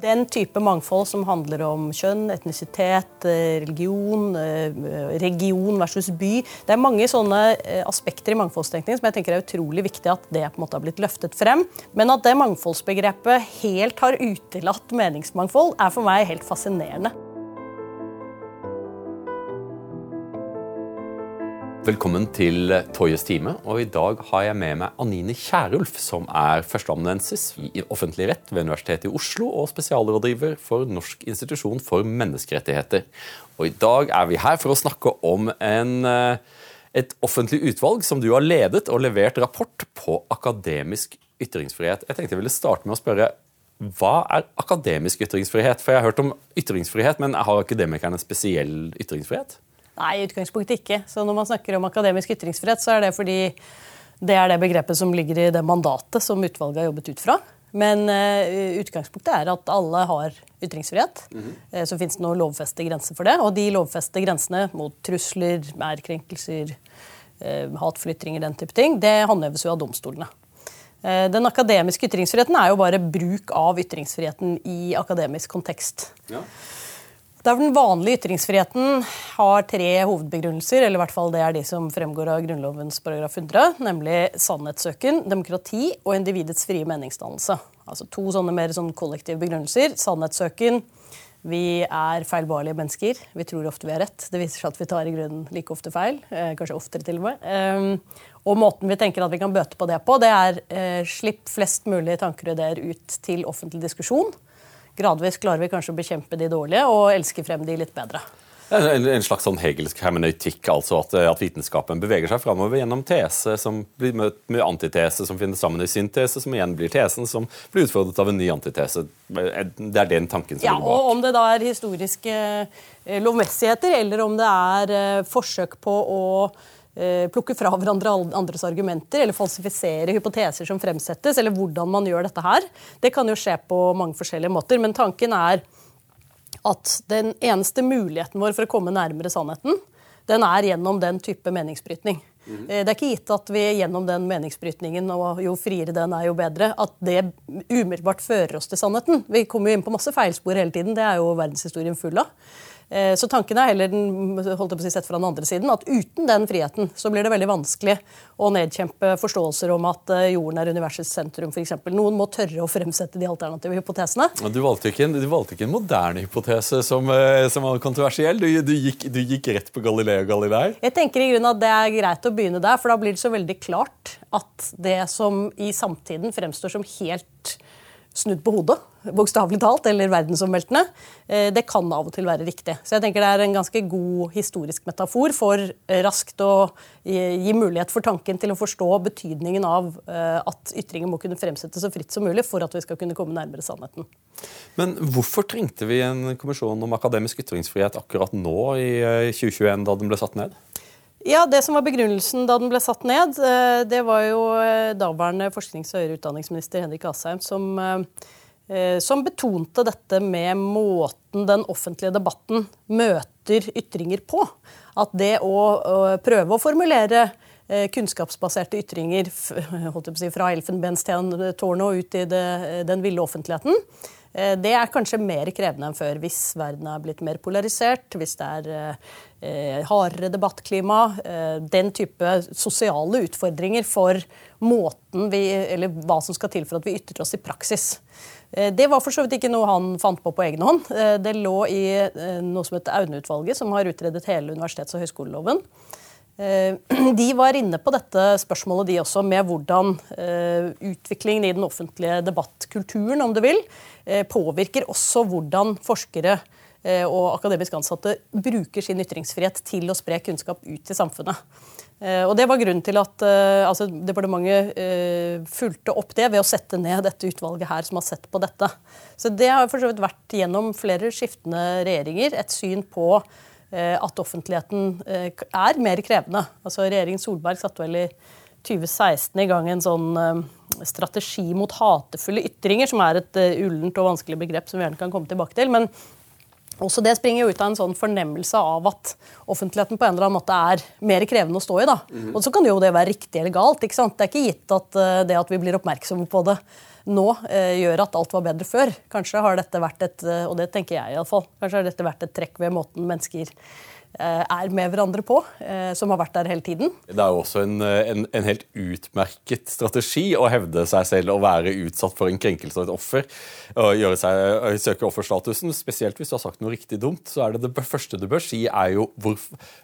Den type mangfold som handler om kjønn, etnisitet, eh, religion, eh, region versus by. Det er mange sånne eh, aspekter i mangfoldstenkningen som jeg tenker er utrolig viktig at det på en måte har blitt løftet frem. Men at det mangfoldsbegrepet helt har utelatt meningsmangfold, er for meg helt fascinerende. Velkommen til Toyes time. og I dag har jeg med meg Anine Kierulf, som er førsteamanuensis i offentlig rett ved Universitetet i Oslo og spesialrådgiver for Norsk institusjon for menneskerettigheter. Og I dag er vi her for å snakke om en, eh, et offentlig utvalg som du har ledet og levert rapport på akademisk ytringsfrihet. Jeg tenkte jeg ville starte med å spørre hva er akademisk ytringsfrihet? For Jeg har hørt om ytringsfrihet, men har akademikerne spesiell ytringsfrihet? Nei, i utgangspunktet ikke. Så når man snakker om akademisk ytringsfrihet, så er det fordi det er det begrepet som ligger i det mandatet som utvalget har jobbet ut fra. Men uh, utgangspunktet er at alle har ytringsfrihet. Mm -hmm. uh, så fins det noen lovfeste grenser for det. Og de lovfeste grensene mot trusler, ærkrenkelser, uh, hatflytringer, den type ting, det håndheves jo av domstolene. Den akademiske ytringsfriheten er jo bare bruk av ytringsfriheten i akademisk kontekst. Ja. Der den vanlige ytringsfriheten har tre hovedbegrunnelser, eller i hvert fall det er de som fremgår av Grunnlovens paragraf 100, nemlig sannhetssøken, demokrati og individets frie meningsdannelse. Altså To sånne mer sånn kollektive begrunnelser. Sannhetssøken. Vi er feilbarlige mennesker. Vi tror ofte vi har rett. Det viser seg at vi tar i grunnen like ofte feil. Eh, kanskje oftere, til og med. Um, og måten vi tenker at vi kan bøte på det på, det er eh, slipp flest mulig tanker og ideer ut til offentlig diskusjon gradvis klarer vi kanskje å bekjempe de dårlige og elske frem de litt bedre. En, slags sånn hegelsk hermenøytikk, altså at, at, vitenskapen beveger seg framover gjennom tese som blir møtt med antitese, som finner sammen i syntese, som igjen blir tesen, som blir utfordret av en ny antitese. Det er den tanken som ja, ligger bak. Og om det da er historiske eh, lovmessigheter, eller om det er eh, forsøk på å Eh, plukke fra hverandre andres argumenter eller falsifisere hypoteser som fremsettes, eller hvordan man gjør dette her. Det kan jo skje på mange forskjellige måter, men tanken er at den eneste muligheten vår for å komme nærmere sannheten, den er gjennom den type meningsbrytning. Mm. Det er ikke gitt at vi gjennom den meningsbrytningen, og jo friere den er, jo bedre, at det umiddelbart fører oss til sannheten. Vi kommer jo inn på masse feilspor hele tiden. Det er jo verdenshistorien full av. Eh, så tanken er heller den, holdt jeg på å si, sett fra den andre siden, at uten den friheten så blir det veldig vanskelig å nedkjempe forståelser om at eh, jorden er universets sentrum, f.eks. Noen må tørre å fremsette de alternative hypotesene. Du valgte ikke en, valgte ikke en moderne hypotese som, eh, som var kontroversiell. Du, du, gikk, du, gikk, rett på Galileo Galilei. Jeg tenker i grunnen at det er greit å begynne der, for da blir det så veldig klart at det som i samtiden fremstår som helt snudd på hodet, bokstavelig talt, eller verdensomveltende, eh, det kan av og til være riktig. Så jeg tenker det er en ganske god historisk metafor for eh, raskt å gi mulighet for tanken til å forstå betydningen av eh, at ytringer må kunne fremsettes så fritt som mulig for at vi skal kunne komme nærmere sannheten. Men hvorfor trengte vi en kommisjon om akademisk ytringsfrihet akkurat nå i 2021, da den ble satt ned? Ja, Det som var begrunnelsen da den ble satt ned, eh, det var jo eh, daværende forsknings- og høyere utdanningsminister Henrik Asheim som, eh, som betonte dette med måten den offentlige debatten møter ytringer på. At det å prøve å formulere kunnskapsbaserte ytringer si, fra elfenbenstårnet og ut i det, den ville offentligheten, det er kanskje mer krevende enn før hvis verden er blitt mer polarisert, hvis det er eh, hardere debattklima. Eh, den type sosiale utfordringer for måten vi, eller hva som skal til for at vi ytrer oss i praksis. Det var for så vidt ikke noe han fant på på egen hånd. Det lå i noe som heter Aune-utvalget, som har utredet hele universitets- og høyskoleloven. De var inne på dette spørsmålet, de også, med hvordan utviklingen i den offentlige debattkulturen, om du vil, Eh, påvirker også hvordan forskere eh, og akademisk ansatte bruker sin ytringsfrihet til å spre kunnskap ut til samfunnet. Eh, og Det var grunnen til at altså, departementet fulgte opp det ved å sette ned dette utvalget her som har sett på dette. Så Det har for så vidt vært gjennom flere skiftende regjeringer et syn på at offentligheten er mer krevende. Altså Regjeringen Solberg satte vel i 2016 i gang en sånn strategi mot hatefulle ytringer, som er et ullent og vanskelig begrep som vi gjerne kan komme tilbake til. men også Det springer jo ut av en sånn fornemmelse av at offentligheten på en eller annen måte er mer krevende å stå i. da. Mm. Og Så kan jo det være riktig eller galt. ikke sant? Det er ikke gitt at det at vi blir oppmerksomme på det, nå eh, gjør at alt var bedre før. Kanskje har dette vært et eh, og det tenker jeg i alle fall, kanskje har dette vært et trekk ved måten mennesker er med hverandre på, eh, som har vært der hele tiden. Det er jo også en, eh, en, en, helt utmerket strategi å hevde seg selv og være utsatt for en krenkelse av et offer. og seg, Søke offerstatusen. Spesielt hvis du har sagt noe riktig dumt. så er det det første du bør si, er jo hvor,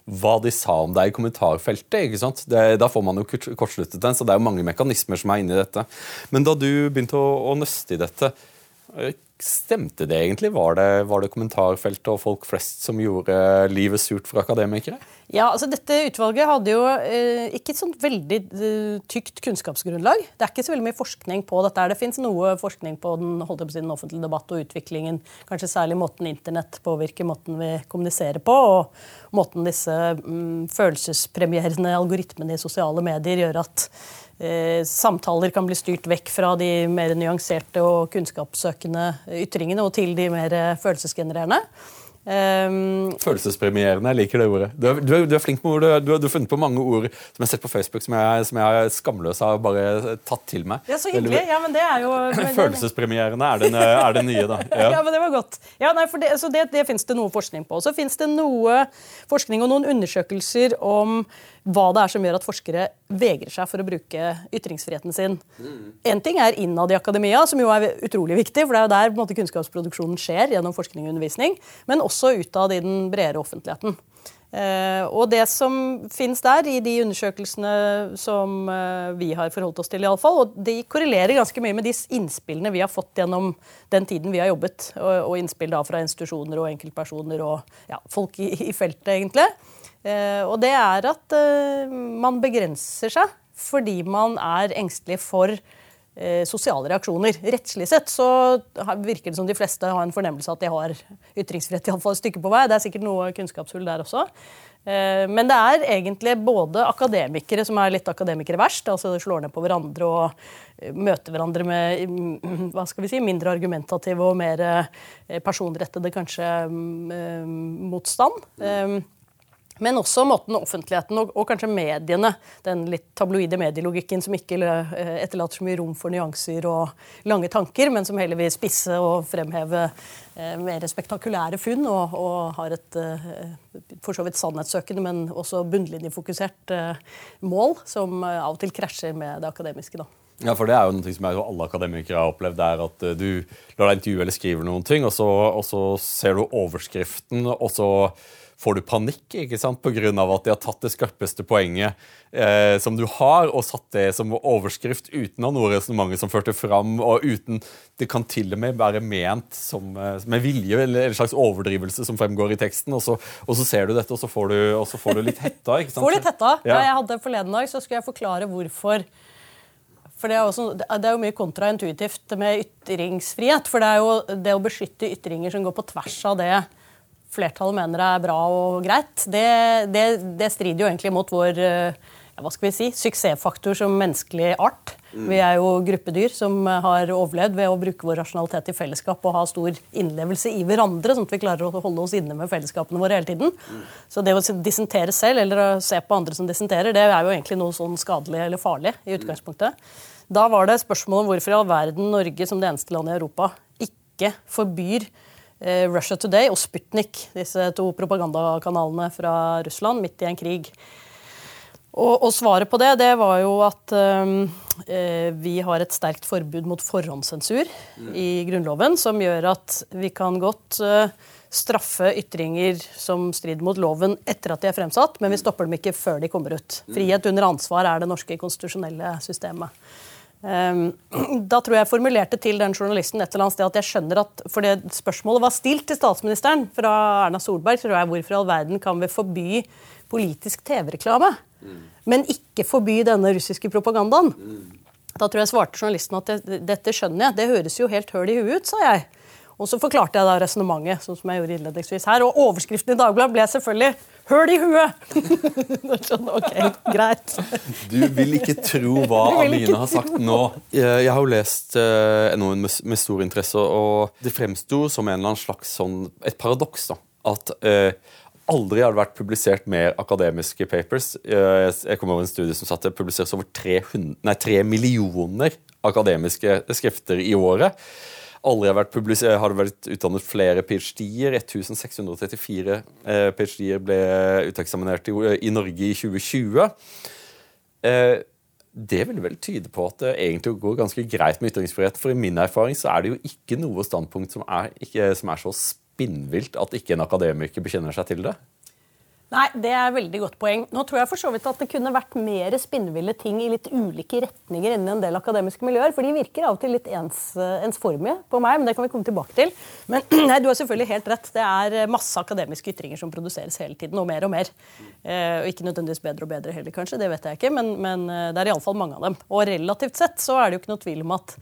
hva de sa om deg i kommentarfeltet. ikke sant? Det, da får man jo kortsluttet den, så det er jo mange mekanismer som er inni dette. Men da du begynte å, å nøste i dette, Stemte det egentlig? Var det, var det, kommentarfeltet og folk flest som gjorde livet surt for akademikere? Ja, altså Dette utvalget hadde jo eh, ikke et sånt veldig eh, tykt kunnskapsgrunnlag. Det er ikke så veldig mye forskning på dette. Det fins noe forskning på den, holdt på den offentlige debatt og utviklingen. Kanskje særlig måten internett påvirker måten vi kommuniserer på, og måten disse mm, følelsespremierende algoritmene i sosiale medier gjør at Eh, samtaler kan bli styrt vekk fra de mer nyanserte og kunnskapssøkende ytringene og til de mer følelsesgenererende. Um, Følelsespremierende. Jeg liker det ordet. Du er, du er, du er flink med ord. Du, har funnet på mange ord som jeg har sett på Facebook som jeg, som jeg skamløs har bare tatt til meg. Det er så hyggelig. Ja, men det er jo... Følelsespremierende er, det, er det nye, da. Ja. ja. men det var godt. Ja, nei, for det, så det, det finnes det noe forskning på. Så finnes det noe forskning og noen undersøkelser om hva det er som gjør at forskere vegrer seg for å bruke ytringsfriheten sin. Én mm. ting er innad i akademia, som jo er utrolig viktig, for det er jo der måte, kunnskapsproduksjonen skjer gjennom forskning og undervisning, men også utad i den bredere offentligheten. Eh, og det som finnes der, i de undersøkelsene som eh, vi har forholdt oss til, i alle fall, og de korrelerer ganske mye med de innspillene vi har fått gjennom den tiden vi har jobbet, og, og innspill da fra institusjoner og enkeltpersoner og ja, folk i, i feltet, egentlig. Eh, og det er at eh, man begrenser seg fordi man er engstelig for eh, sosiale reaksjoner. Rettslig sett så virker det som de fleste har en fornemmelse at de har ytringsfrihet iallfall et stykke på vei. Det er sikkert noe kunnskapshull der også. Men det er egentlig både akademikere som er litt akademikere verst, altså slår ned på hverandre og møter hverandre med mm, hva skal vi si, mindre argumentative og mer personrettede kanskje mm, motstand. Men også måten offentligheten og, og, kanskje mediene, den litt tabloide medielogikken som ikke eh, etterlater så mye rom for nyanser og lange tanker, men som heller vil spisse og fremheve eh, mer spektakulære funn og, og har et eh, for så vidt sannhetssøkende, men også bunnlinjefokusert eh, mål, som eh, av og til krasjer med det akademiske. da. Ja, for det er jo noe som alle akademikere har opplevd. er At eh, du lar deg intervjue eller skriver noen ting, og så, og så ser du overskriften, og så får du panikk ikke sant, pga. at de har tatt det skarpeste poenget eh, som du har, og satt det som overskrift uten å ha noe resonnement som førte fram, og uten Det kan til og med være ment som, eh, med vilje eller en slags overdrivelse som fremgår i teksten, og så, og så ser du dette, og så får du, så får du litt hetta. ikke sant? Får litt hetta. Ja. jeg hadde Forleden dag så skulle jeg forklare hvorfor. For det er, også, det er, jo mye kontraintuitivt med ytringsfrihet. For det er jo det å beskytte ytringer som går på tvers av det flertallet mener er bra og greit, det, det, det strider jo egentlig mot vår eh, ja, hva skal vi si, suksessfaktor som menneskelig art. Mm. Vi er jo gruppedyr som har overlevd ved å bruke vår rasjonalitet i fellesskap og ha stor innlevelse i hverandre, sånn at vi klarer å holde oss inne med fellesskapene våre hele tiden. Mm. Så det å dissentere selv eller å se på andre som dissenterer, det er jo egentlig noe sånn skadelig eller farlig i utgangspunktet. Da var det spørsmålet om hvorfor i all verden Norge som det eneste landet i Europa ikke forbyr Russia Today og Sputnik, disse to propagandakanalene fra Russland midt i en krig. Og, og svaret på det, det var jo at um, vi har et sterkt forbud mot forhåndssensur mm. i Grunnloven, som gjør at vi kan godt uh, straffe ytringer som strider mot loven etter at de er fremsatt, men vi stopper dem ikke før de kommer ut. Frihet under ansvar er det norske konstitusjonelle systemet. Ehm, da tror jeg formulerte til den journalisten et eller annet sted at jeg skjønner at For det spørsmålet var stilt til statsministeren fra Erna Solberg. tror jeg, Hvorfor i all verden kan vi forby politisk TV-reklame, mm. men ikke forby denne russiske propagandaen? Mm. Da tror jeg svarte journalisten at det, dette skjønner jeg, det høres jo helt høl i huet ut, sa jeg. Og så forklarte jeg da resonnementet, sånn som jeg gjorde innledningsvis her. Og overskriften i Dagbladet ble selvfølgelig 'Høl i huet'! sånn, ok, greit. Du vil ikke tro hva Aline har sagt nå. Jeg har jo lest NOU-en med, stor interesse, og det fremsto som en eller annen slags sånn, et paradoks. da, At uh, aldri har det vært publisert mer akademiske papers. Uh, jeg kom over en studie som satte det publiseres over 300, nei, 3 millioner akademiske skrifter i året. Aldri har, vært har det vært utdannet flere ph.d.-er. 1634 eh, ph.d.-er ble uteksaminert i, i, Norge i 2020. Eh, det vil vel tyde på at det egentlig går ganske greit med ytringsfrihet. For i min erfaring så er det jo ikke noe standpunkt som er, ikke, som er så spinnvilt at ikke en akademiker bekjenner seg til det. Nei, det er et veldig godt poeng. Nå tror jeg for så vidt at det kunne vært mer spinnville ting i litt ulike retninger innen en del akademiske miljøer. For de virker av og til litt ens, ensformige på meg, men det kan vi komme tilbake til. Men nei, du har selvfølgelig helt rett. Det er masse akademiske ytringer som produseres hele tiden, og mer og mer. Eh, og ikke nødvendigvis bedre og bedre heller, kanskje. Det vet jeg ikke, men, men eh, det er iallfall mange av dem. Og relativt sett så er det jo ikke noe tvil om at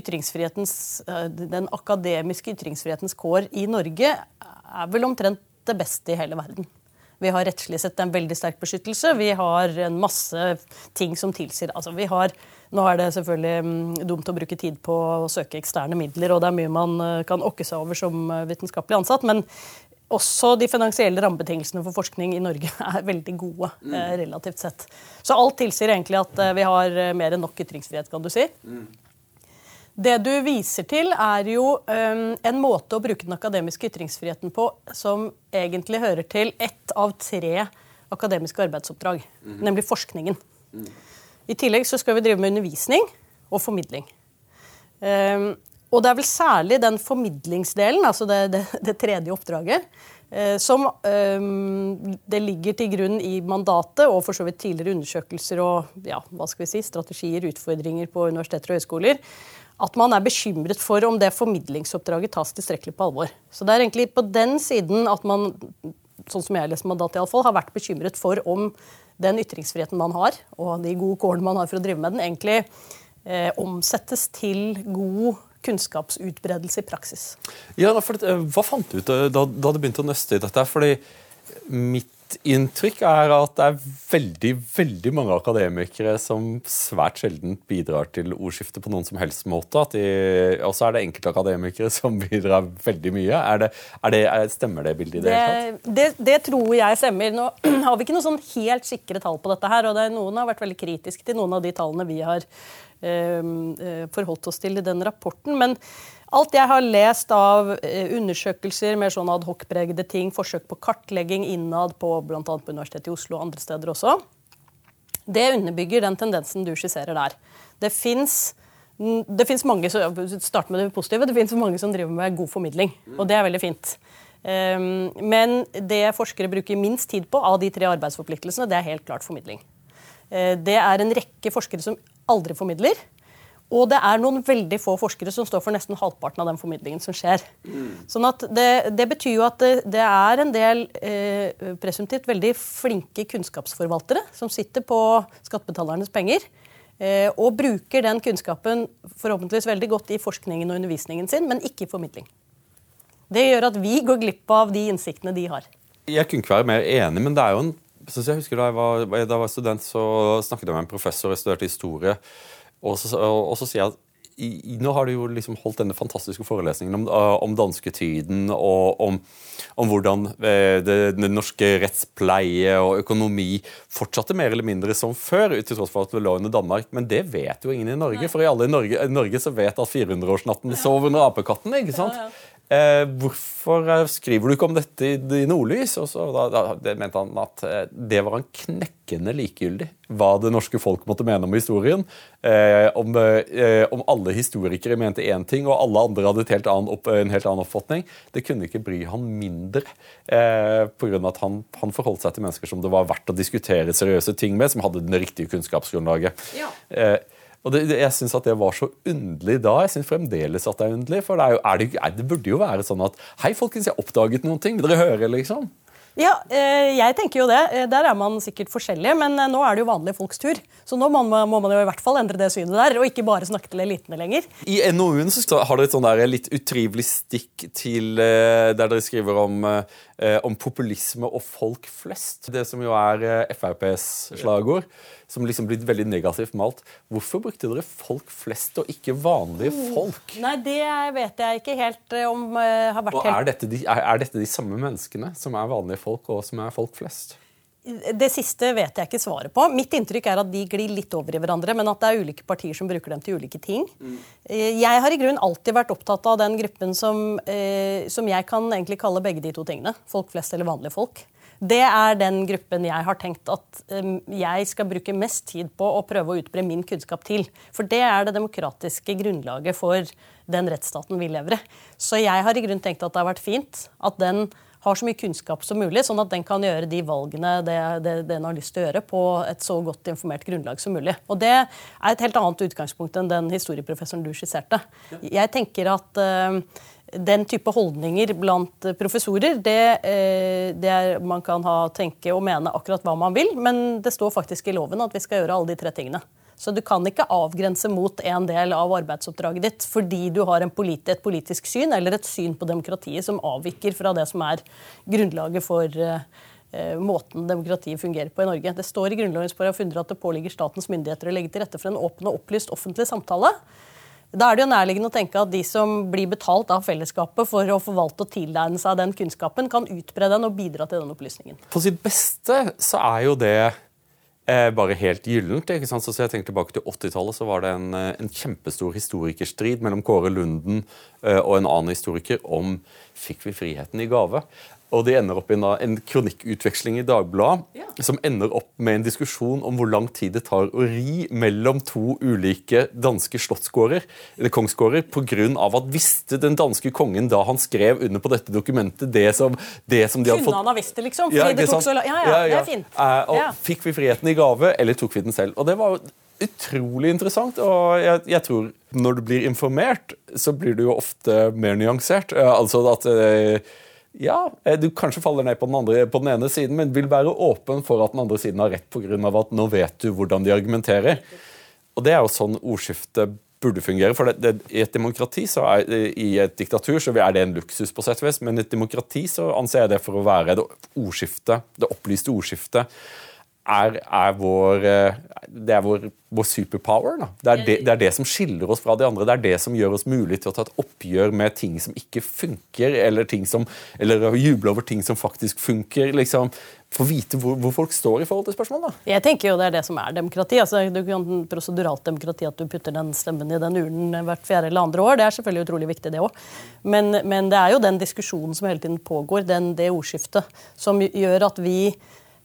eh, den akademiske ytringsfrihetens kår i Norge er vel omtrent det beste i hele verden. Vi har rettslig sett en veldig sterk beskyttelse. Vi har en masse ting som tilsier altså vi har, Nå er det selvfølgelig mm, dumt å bruke tid på å søke eksterne midler, og det er mye man eh, kan okke seg over som eh, vitenskapelig ansatt. men også de finansielle rammebetingelsene for forskning i Norge er veldig gode. Mm. relativt sett. Så alt tilsier egentlig at vi har mer enn nok ytringsfrihet, kan du si. Mm. Det du viser til, er jo um, en måte å bruke den akademiske ytringsfriheten på som egentlig hører til ett av tre akademiske arbeidsoppdrag, mm. nemlig forskningen. Mm. I tillegg så skal vi drive med undervisning og formidling. Um, og det er vel særlig den formidlingsdelen, altså det, det, det tredje oppdraget, eh, som eh, det ligger til grunn i mandatet og for så vidt tidligere undersøkelser og ja, hva skal vi si, strategier, utfordringer på universiteter og høyskoler, at man er bekymret for om det formidlingsoppdraget tas tilstrekkelig på alvor. Så det er egentlig på den siden at man sånn som jeg leser mandatet i alle fall, har vært bekymret for om den ytringsfriheten man har, og de gode kårene man har for å drive med den, egentlig eh, omsettes til god kunnskapsutbredelse i praksis. Ja, for, eh, Hva fant du ut da, da du begynte å nøste i dette? Fordi mitt inntrykk er at det er veldig veldig mange akademikere som svært sjelden bidrar til ordskiftet på noen som helst måte. Og så er det enkelte akademikere som bidrar veldig mye. Er det, er det, er, stemmer det bildet i det, hele tatt? Det, det, tror jeg stemmer. Nå har vi ikke noe sånn helt sikre tall på dette her, og noen har vært veldig kritiske til noen av de tallene vi har øh, forholdt oss til i den rapporten. men Alt jeg har lest av eh, undersøkelser med sånn adhocpregede ting, forsøk på kartlegging innad på bl.a. på Universitetet i Oslo og andre steder også, det underbygger den tendensen du skisserer der. Det fins mange start med det det mange som driver med god formidling. Og det er veldig fint. Ehm, men det forskere bruker minst tid på av de tre arbeidsforpliktelsene, det er helt klart formidling. Eh, det er en rekke forskere som aldri formidler. Og det er noen veldig få forskere som står for nesten halvparten av den formidlingen som skjer. Mm. Sånn at det, det, betyr jo at det, det er en del eh, presumptivt veldig flinke kunnskapsforvaltere som sitter på skattebetalernes penger eh, og bruker den kunnskapen forhåpentligvis veldig godt i forskningen og undervisningen sin, men ikke i formidling. Det gjør at vi går glipp av de innsiktene de har. Jeg kunne ikke være mer enig, men det er jo en jeg husker Da jeg var, da jeg var student, så snakket jeg med en professor jeg studerte historie. Og så, og så sier jeg at i, nå har du jo liksom holdt denne fantastiske forelesningen om, eh, om dansketiden og om, om hvordan eh, det, det, norske rettspleie og økonomi fortsatte mer eller mindre som før, til tross for at det lå under Danmark. Men det vet jo ingen i Norge. For i alle i Norge, Norge så vet at 400-årsnatten ja. sov under apekatten. ikke sant? Eh, hvorfor eh, skriver du ikke om dette i, i Nordlys? Og så, da, da, det mente han at eh, det var han knekkende likegyldig hva det norske folk måtte mene om historien. Eh, om, eh, om, alle historikere mente én ting, og alle andre hadde helt opp, en helt annen oppfatning. Det kunne ikke bry han mindre, eh, pga. at han, han, forholdt seg til mennesker som det var verdt å diskutere seriøse ting med, som hadde det riktige kunnskapsgrunnlaget. Ja. Og det, jeg syns at det var så underlig da. Jeg syns fremdeles at det er underlig. For det, er jo, er det, er, det, burde jo være sånn at Hei, folkens, jeg har oppdaget noen ting. Vil dere høre, liksom? Ja, eh, jeg tenker jo det. Eh, der er man sikkert forskjellige, men eh, nå er det jo vanlige folks tur. Så nå må man, må man jo i hvert fall endre det synet der, og ikke bare snakke til elitene lenger. I NOU-en har dere et sånn der litt utrivelig stikk til der dere skriver om, om populisme og folk flest. Det som jo er FrPs slagord som liksom blitt veldig negativt malt. Hvorfor brukte dere folk flest og ikke vanlige oh. folk? Nei, Det vet jeg ikke helt eh, om har vært og er dette, de, er, er dette de samme menneskene som er vanlige folk, og som er folk flest? Det siste vet jeg ikke svaret på. Mitt inntrykk er at de glir litt over i hverandre, men at det er ulike partier som bruker dem til ulike ting. Mm. Jeg har i grunnen alltid vært opptatt av den gruppen som, eh, som jeg kan egentlig kalle begge de to tingene. Folk flest eller vanlige folk. Det er den gruppen jeg har tenkt at eh, jeg skal bruke mest tid på å prøve å utbre min kunnskap til. For det er det demokratiske grunnlaget for den rettsstaten vi lever i. Så jeg har i grunnen tenkt at det har vært fint at den har så mye kunnskap som mulig, sånn at den kan gjøre de valgene det, det, den har lyst til å gjøre, på et så godt informert grunnlag som mulig. Og Det er et helt annet utgangspunkt enn den historieprofessoren du skisserte. Jeg tenker at uh, den type holdninger blant professorer, det, uh, det er, man kan ha, tenke og mene akkurat hva man vil, men det står faktisk i loven at vi skal gjøre alle de tre tingene. Så du kan ikke avgrense mot en del av arbeidsoppdraget ditt fordi du har politi et politisk syn eller et syn på demokratiet som avviker fra det som er grunnlaget for uh, måten demokratiet fungerer på i Norge. Det står i Grunnlovens paragraf 100 at det påligger statens myndigheter å legge til rette for en åpen og opplyst offentlig samtale. Da er det jo nærliggende å tenke at de som blir betalt av fellesskapet for å forvalte og tilegne seg den kunnskapen, kan utbre den og bidra til den opplysningen. På sitt beste så er jo det eh, bare helt gyllent. ikke sant? Så jeg tenker tilbake til 80-tallet, så var det en, eh, en, kjempestor historikerstrid mellom Kåre Lunden eh, og en annen historiker om fikk vi friheten i gave. Og de ender opp i en, en kronikkutveksling i Dagbladet ja. som ender opp med en diskusjon om hvor lang tid det tar å ri mellom to ulike danske slottsgårder, eller kongsgårder, pga. at visste den danske kongen da han skrev under på dette dokumentet det som, det som de hadde fått Kunne han ha visst det, liksom? Ja, det tok så Ja, ja, ja, det er fint. Eh, Fikk vi friheten i gave, eller tok vi den selv? Og det var utrolig interessant. Og jeg, jeg, tror når du blir informert, så blir du jo ofte mer nyansert. Eh, altså at uh, ja, eh, du kanskje faller ned på den, andre, på den, ene siden, men vil være åpen for at den andre siden har rett pga. at nå vet du hvordan de argumenterer. Og Det er jo sånn ordskiftet burde fungere. for det, det, I et demokrati, er, i et diktatur så er det en luksus, på sett og vis, men i et demokrati så anser jeg det for å være det ordskiftet, det opplyste ordskiftet er, er, vår, eh, det er vår, vår superpower. Det er det, det er det, som skiller oss fra de andre. Det er det som gjør oss mulig til å ta et oppgjør med ting som ikke funker, eller, ting som, eller juble over ting som faktisk funker. liksom få vite hvor, hvor, folk står i forhold til spørsmålet. da. Jeg tenker jo Det er det som er demokrati. altså du kan Proseduralt demokrati, at du putter den stemmen i den urnen hvert fjerde eller andre år, det er selvfølgelig utrolig viktig, det òg. Men, men, det er jo den diskusjonen som hele tiden pågår, den, det ordskiftet, som gjør at vi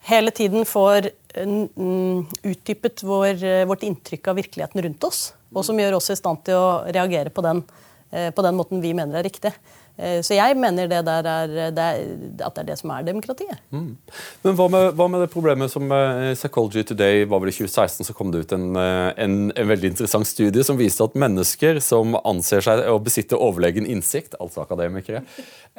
hele tiden får mm, utdypet vår, eh, vårt inntrykk av virkeligheten rundt oss. Og som gjør oss i stand til å reagere på den, eh, på den måten vi mener er riktig. Eh, så jeg mener det der er, det er, at det er det som er demokratiet. Mm. Men hva med, hva med, det problemet som uh, Psychology Today var vel i 2016 så kom det ut en, en, en, veldig interessant studie som viste at mennesker som anser seg å besitte overlegen innsikt, altså akademikere,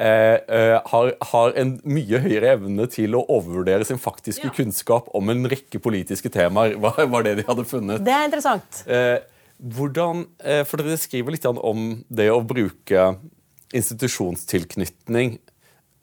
eh, har, har, en mye høyere evne til å overvurdere sin faktiske ja. kunnskap om en rekke politiske temaer, var, var, det de hadde funnet. Det er interessant. Hvordan, for Dere skriver litt om det å bruke institusjonstilknytning.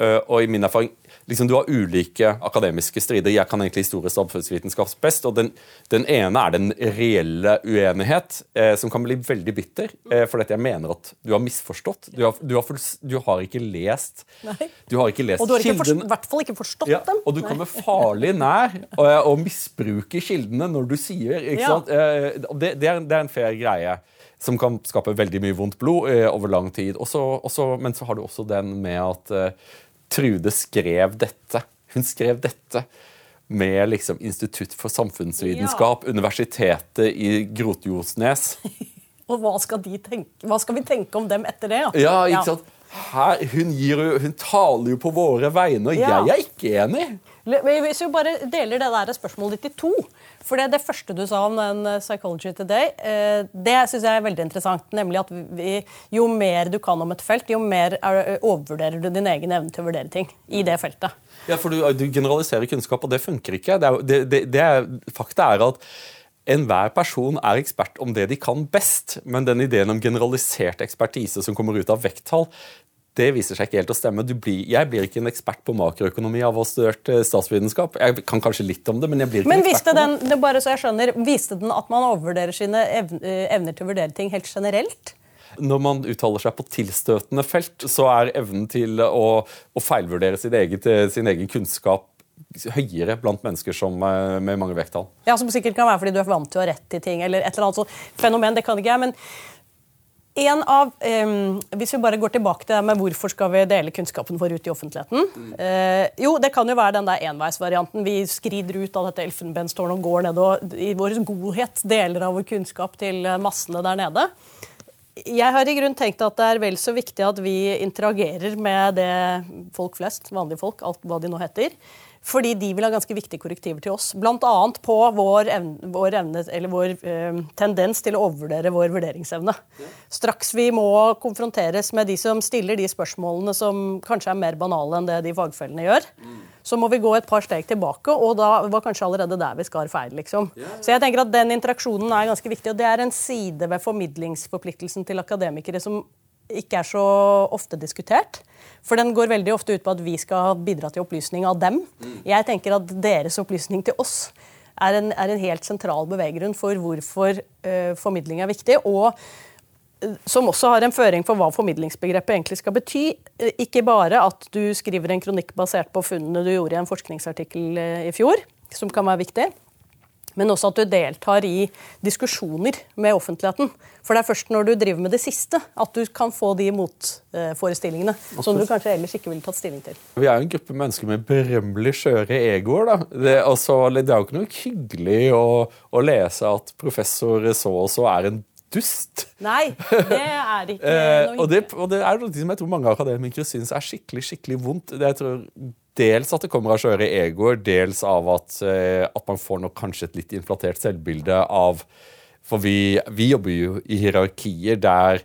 Eh, og i min erfaring liksom Du har ulike akademiske strider. Jeg kan egentlig historie og samfunnsvitenskap best. og den, den, ene er den reelle uenighet, eh, som kan bli veldig bitter. Eh, fordi jeg mener at du har misforstått. Du har, du har, du har ikke lest Nei. Du har ikke lest Og du har i hvert fall ikke forstått ja, dem. Og du kommer farlig nær å misbruke kildene når du sier. ikke ja. sant? Eh, det, det, er, det er en fair greie som kan skape veldig mye vondt blod eh, over lang tid. Også, også, men så har du også den med at uh, Trude skrev dette. Hun skrev dette med liksom Institutt for samfunnsvitenskap, ja. Universitetet i Grotjosnes. Og hva skal, tenke, hva skal, vi tenke om dem etter det? Ja, ikke sant? Her, hun, gir, hun, taler jo på våre vegne, og ja. jeg er ikke enig. Hvis vi bare deler det der spørsmålet ditt i to for det, det, første du sa om den eh, Psychology Today, eh, det synes jeg er veldig interessant. Nemlig at vi, jo mer du kan om et felt, jo mer er, overvurderer du din egen evne til å vurdere ting i det feltet. Ja, for du, du generaliserer kunnskap, og det funker ikke. Det er, det er, fakta er at Enhver person er ekspert om det de kan best, men den ideen om generalisert ekspertise som kommer ut av vekttall, det viser seg ikke helt å stemme. Blir, jeg blir ikke en ekspert på makroøkonomi av å ha studert eh, statsvitenskap. Jeg kan kanskje litt om det, men jeg blir ikke men en ekspert på den, det. Bare så jeg skjønner, Viste den at man overvurderer sine eh, evner til å vurdere ting helt generelt? Når man uttaler seg på tilstøtende felt, så er evnen til å, å feilvurdere sin egen, sin egen kunnskap høyere blant mennesker som, eh, med mange vekttall. Ja, Som sikkert kan være fordi du er vant til å ha rett til ting. eller et eller annet sånt fenomen, det kan ikke jeg, men en av, um, hvis vi bare går tilbake til det med hvorfor skal vi dele kunnskapen vår ut i offentligheten. Mm. Uh, jo, Det kan jo være den der enveisvarianten. Vi skrider ut av dette elfenbenstårnet og går ned og i vår godhet deler av vår kunnskap til massene der nede. Jeg har i grunn tenkt at det er vel så viktig at vi interagerer med det folk flest, vanlige folk, alt hva de nå heter, fordi de vil ha ganske viktige korrektiver til oss. Bl.a. på vår, evne, vår, evne, vår eh, tendens til å overvurdere vår vurderingsevne. Straks vi må konfronteres med de som stiller de spørsmålene som kanskje er mer banale enn det de fagfellene gjør, så må vi gå et par steg tilbake, og da var kanskje allerede der vi skar feil. liksom. Så jeg tenker at Den interaksjonen er ganske viktig, og det er en side ved formidlingsforpliktelsen til akademikere som ikke er så ofte diskutert. For den går veldig ofte ut på at vi skal bidra til opplysning av dem. Jeg tenker at deres opplysning til oss er en, er en helt sentral beveggrunn for hvorfor uh, formidling er viktig. og uh, som også har en føring for hva formidlingsbegrepet egentlig skal bety. Uh, ikke bare at du skriver en kronikk basert på funnene du gjorde i en forskningsartikkel i fjor, som kan være viktig, men også at du deltar i diskusjoner med offentligheten. For det er først når du driver med det siste, at du kan få de motforestillingene som du kanskje ellers ikke ville tatt stilling til. Vi er jo en gruppe mennesker med berømmelig skjøre egoer. da. Det, altså, det, er jo ikke noe hyggelig å, å lese at professor så og så er en dust. Nei, det er ikke eh, noe og, det, og det er noe som jeg tror mange akademikere syns er skikkelig skikkelig vondt. Det jeg tror Dels at det kommer av skjøre egoer, dels av at, eh, at, man får nok kanskje et litt inflatert selvbilde av For vi, vi jobber jo i hierarkier der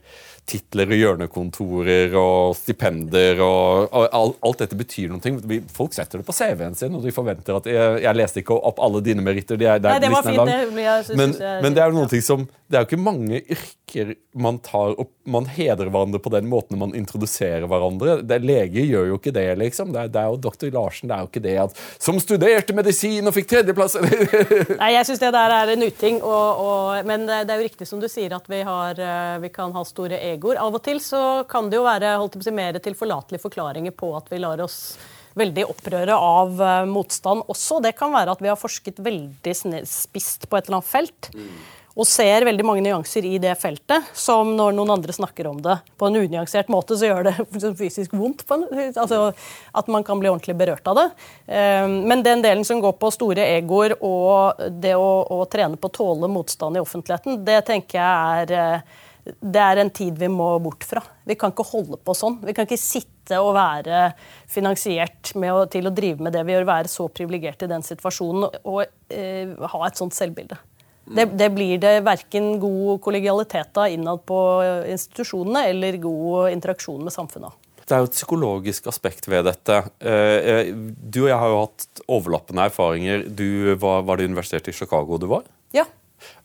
titler og hjørnekontorer og stipender og, og alt, alt, dette betyr noe. Folk setter det på CV-en sin, og de forventer at jeg, jeg leste ikke opp alle dine meritter. De er, Nei, det var fint. Det, men, men, det er jo noe som Det er jo ikke mange yrker man tar opp Man hedrer hverandre på den måten man introduserer hverandre. Det, leger gjør jo ikke det, liksom. Det er, det er jo doktor Larsen. Det er jo ikke det at Som studerte medisin og fikk tredjeplass Nei, jeg syns det der er en uting. Og, og, men det er jo riktig som du sier, at vi, har, eh, vi kan ha store egoer. Av og til så kan det jo være holdt si, mer tilforlatelige forklaringer på at vi lar oss veldig opprøre av uh, motstand også. Det kan være at vi har forsket veldig spisst på et eller annet felt. Mm. Og ser veldig mange nyanser i det feltet, som når noen andre snakker om det på en unyansert måte, så gjør det fysisk vondt. Altså At man kan bli ordentlig berørt av det. Um, men den delen som går på store egoer og det å, å trene på å tåle motstand i offentligheten, det tenker jeg er uh, det er en tid vi må bort fra. Vi kan ikke holde på sånn. Vi kan ikke sitte og være finansiert å, til å drive med det vi gjør, være så privilegerte i den situasjonen og eh, ha et sånt selvbilde. Det, det blir det verken god kollegialitet av innad på institusjonene eller god interaksjon med samfunnet Det er jo et psykologisk aspekt ved dette. Eh, eh, du og jeg har jo hatt overlappende erfaringer. Du var, var det universitetet i Chicago du var? Ja.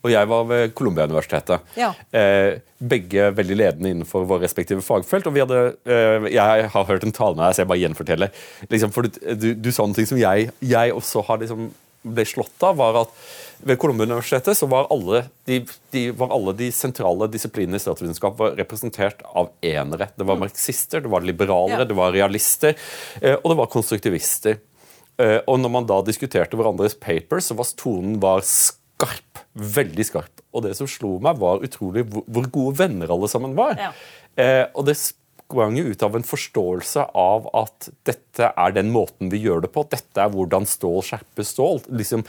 Og jeg var ved Columbia-universitetet. Ja. Eh, begge veldig ledende innenfor våre respektive fagfelt. og vi hadde, eh, Jeg har hørt en tale med deg, så jeg bare gjenforteller. Liksom, for du, du, sa noe som jeg, jeg også har liksom ble slått av, var at ved Columbia-universitetet så var alle de, de, var alle de sentrale disiplinene i statsvitenskap representert av enere. Det var marxister, det var liberalere, ja. det var realister, eh, og det var konstruktivister. Eh, og når man da diskuterte hverandres papers, så var tonen var skarp. Veldig skarp. Og det som slo meg, var utrolig hvor gode venner alle sammen var. Ja. Eh, og det sprang ut av en forståelse av at dette er den måten vi gjør det på. Dette er hvordan stål skjerper stål. Liksom,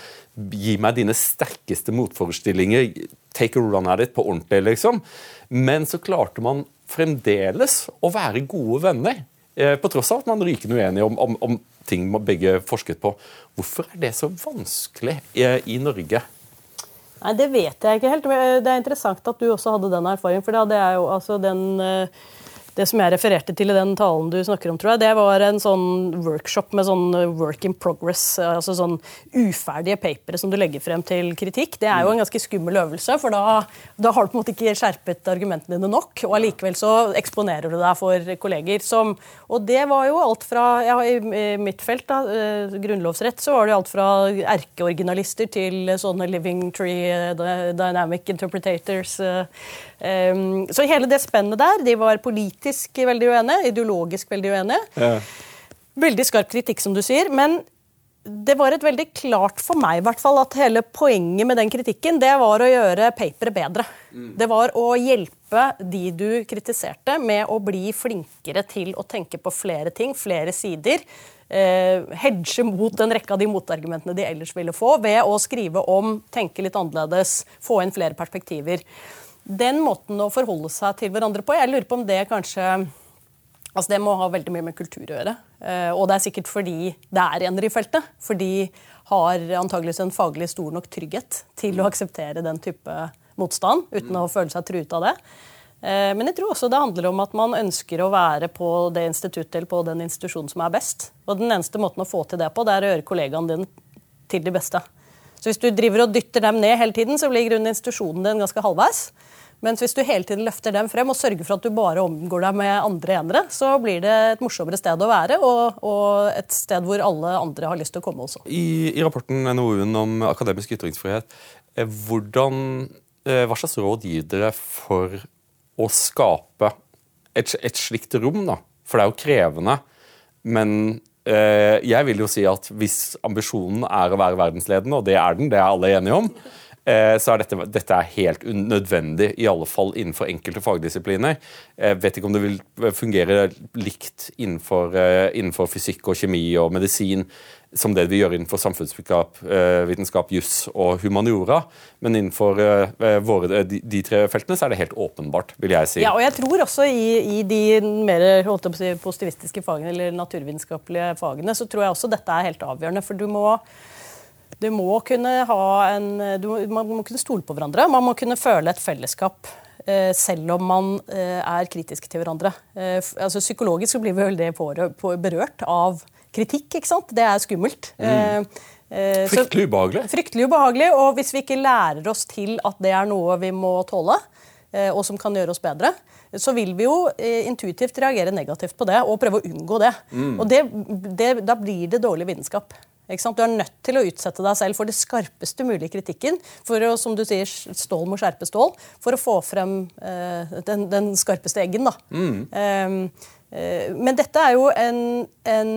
Gi meg dine sterkeste motforestillinger. Take a run at it på ordentlig, liksom. Men så klarte man fremdeles å være gode venner. Eh, på tross av at man er rykende uenige om, om, om ting man begge forsket på. Hvorfor er det så vanskelig i, i Norge? Nei, Det vet jeg ikke helt. Det er interessant at du også hadde den erfaringen. For det er jo altså den det som jeg refererte til i den talen du snakker om, tror jeg, det var en sånn workshop med sånn work in progress, altså sånn uferdige papere som du legger frem til kritikk. Det er jo en ganske skummel øvelse, for da, da har du på en måte ikke skjerpet argumentene dine nok. Og allikevel så eksponerer du deg for kolleger som Og det var jo alt fra ja, I mitt felt, da, eh, grunnlovsrett, så var det alt fra erkeoriginalister til sånne living tree eh, dynamic interpretators. Eh, Um, så hele det spennet der, de var politisk veldig uenige, ideologisk veldig uenige. Ja. Veldig skarp kritikk, som du sier. Men det var et veldig klart for meg i hvert fall, at hele poenget med den kritikken det var å gjøre paperet bedre. Mm. Det var å hjelpe de du kritiserte, med å bli flinkere til å tenke på flere ting, flere sider. Eh, hedge mot en rekke av de motargumentene de ellers ville få, ved å skrive om, tenke litt annerledes, få inn flere perspektiver. Den måten å forholde seg til hverandre på, jeg lurer på om det kanskje Altså Det må ha veldig mye med kultur å gjøre. Eh, og det er sikkert fordi det er enere i feltet. For de har antageligvis en faglig stor nok trygghet til å akseptere den type motstand uten å føle seg truet av det. Eh, men jeg tror også det handler om at man ønsker å være på det instituttet eller på den institusjonen som er best. Og den eneste måten å få til det på, det er å gjøre kollegaene dine til de beste. Så hvis du driver og dytter dem ned hele tiden, så blir grunnen institusjonen din ganske halvveis. Mens hvis du hele tiden løfter dem frem og sørger for at du bare omgår deg med andre enere, så blir det et morsommere sted å være, og, og et sted hvor alle andre har lyst til å komme også. I, i rapporten NOU-en om akademisk ytringsfrihet, eh, hvordan, eh, hva slags råd gir dere for å skape et, et slikt rom? da? For det er jo krevende. Men jeg vil jo si at hvis ambisjonen er å være verdensledende, og det er den, det er alle enige om, Eh, så er dette, dette er helt nødvendig, i alle fall innenfor enkelte fagdisipliner. Jeg vet ikke om det vil fungere likt innenfor, eh, innenfor fysikk og kjemi og medisin som det vi gjør innenfor samfunnsvitenskap, eh, juss og humaniora. Men innenfor våre, de, de, tre feltene så er det helt åpenbart, vil jeg si. Ja, og jeg tror også i, i de mer si, positivistiske fagene eller naturvitenskapelige fagene så tror jeg også dette er helt avgjørende. For du må du må kunne ha en, du, man må kunne stole på hverandre. Man må kunne føle et fellesskap. Eh, selv om man eh, er kritiske til hverandre. Eh, altså, psykologisk så blir vi veldig berørt av kritikk. ikke sant? Det er skummelt. Mm. Fryktelig ubehagelig. Fryktelig ubehagelig, Og hvis vi ikke lærer oss til at det er noe vi må tåle, og som kan gjøre oss bedre, så vil vi jo intuitivt reagere negativt på det og prøve å unngå det. Mm. Og det, det, da blir det dårlig vitenskap. Du er nødt til å utsette deg selv for det skarpeste mulige kritikken. For å, som du sier, stål må skjerpe stål. For å få frem uh, den, den, skarpeste eggen. Da. Mm. Uh, men dette er jo en, en,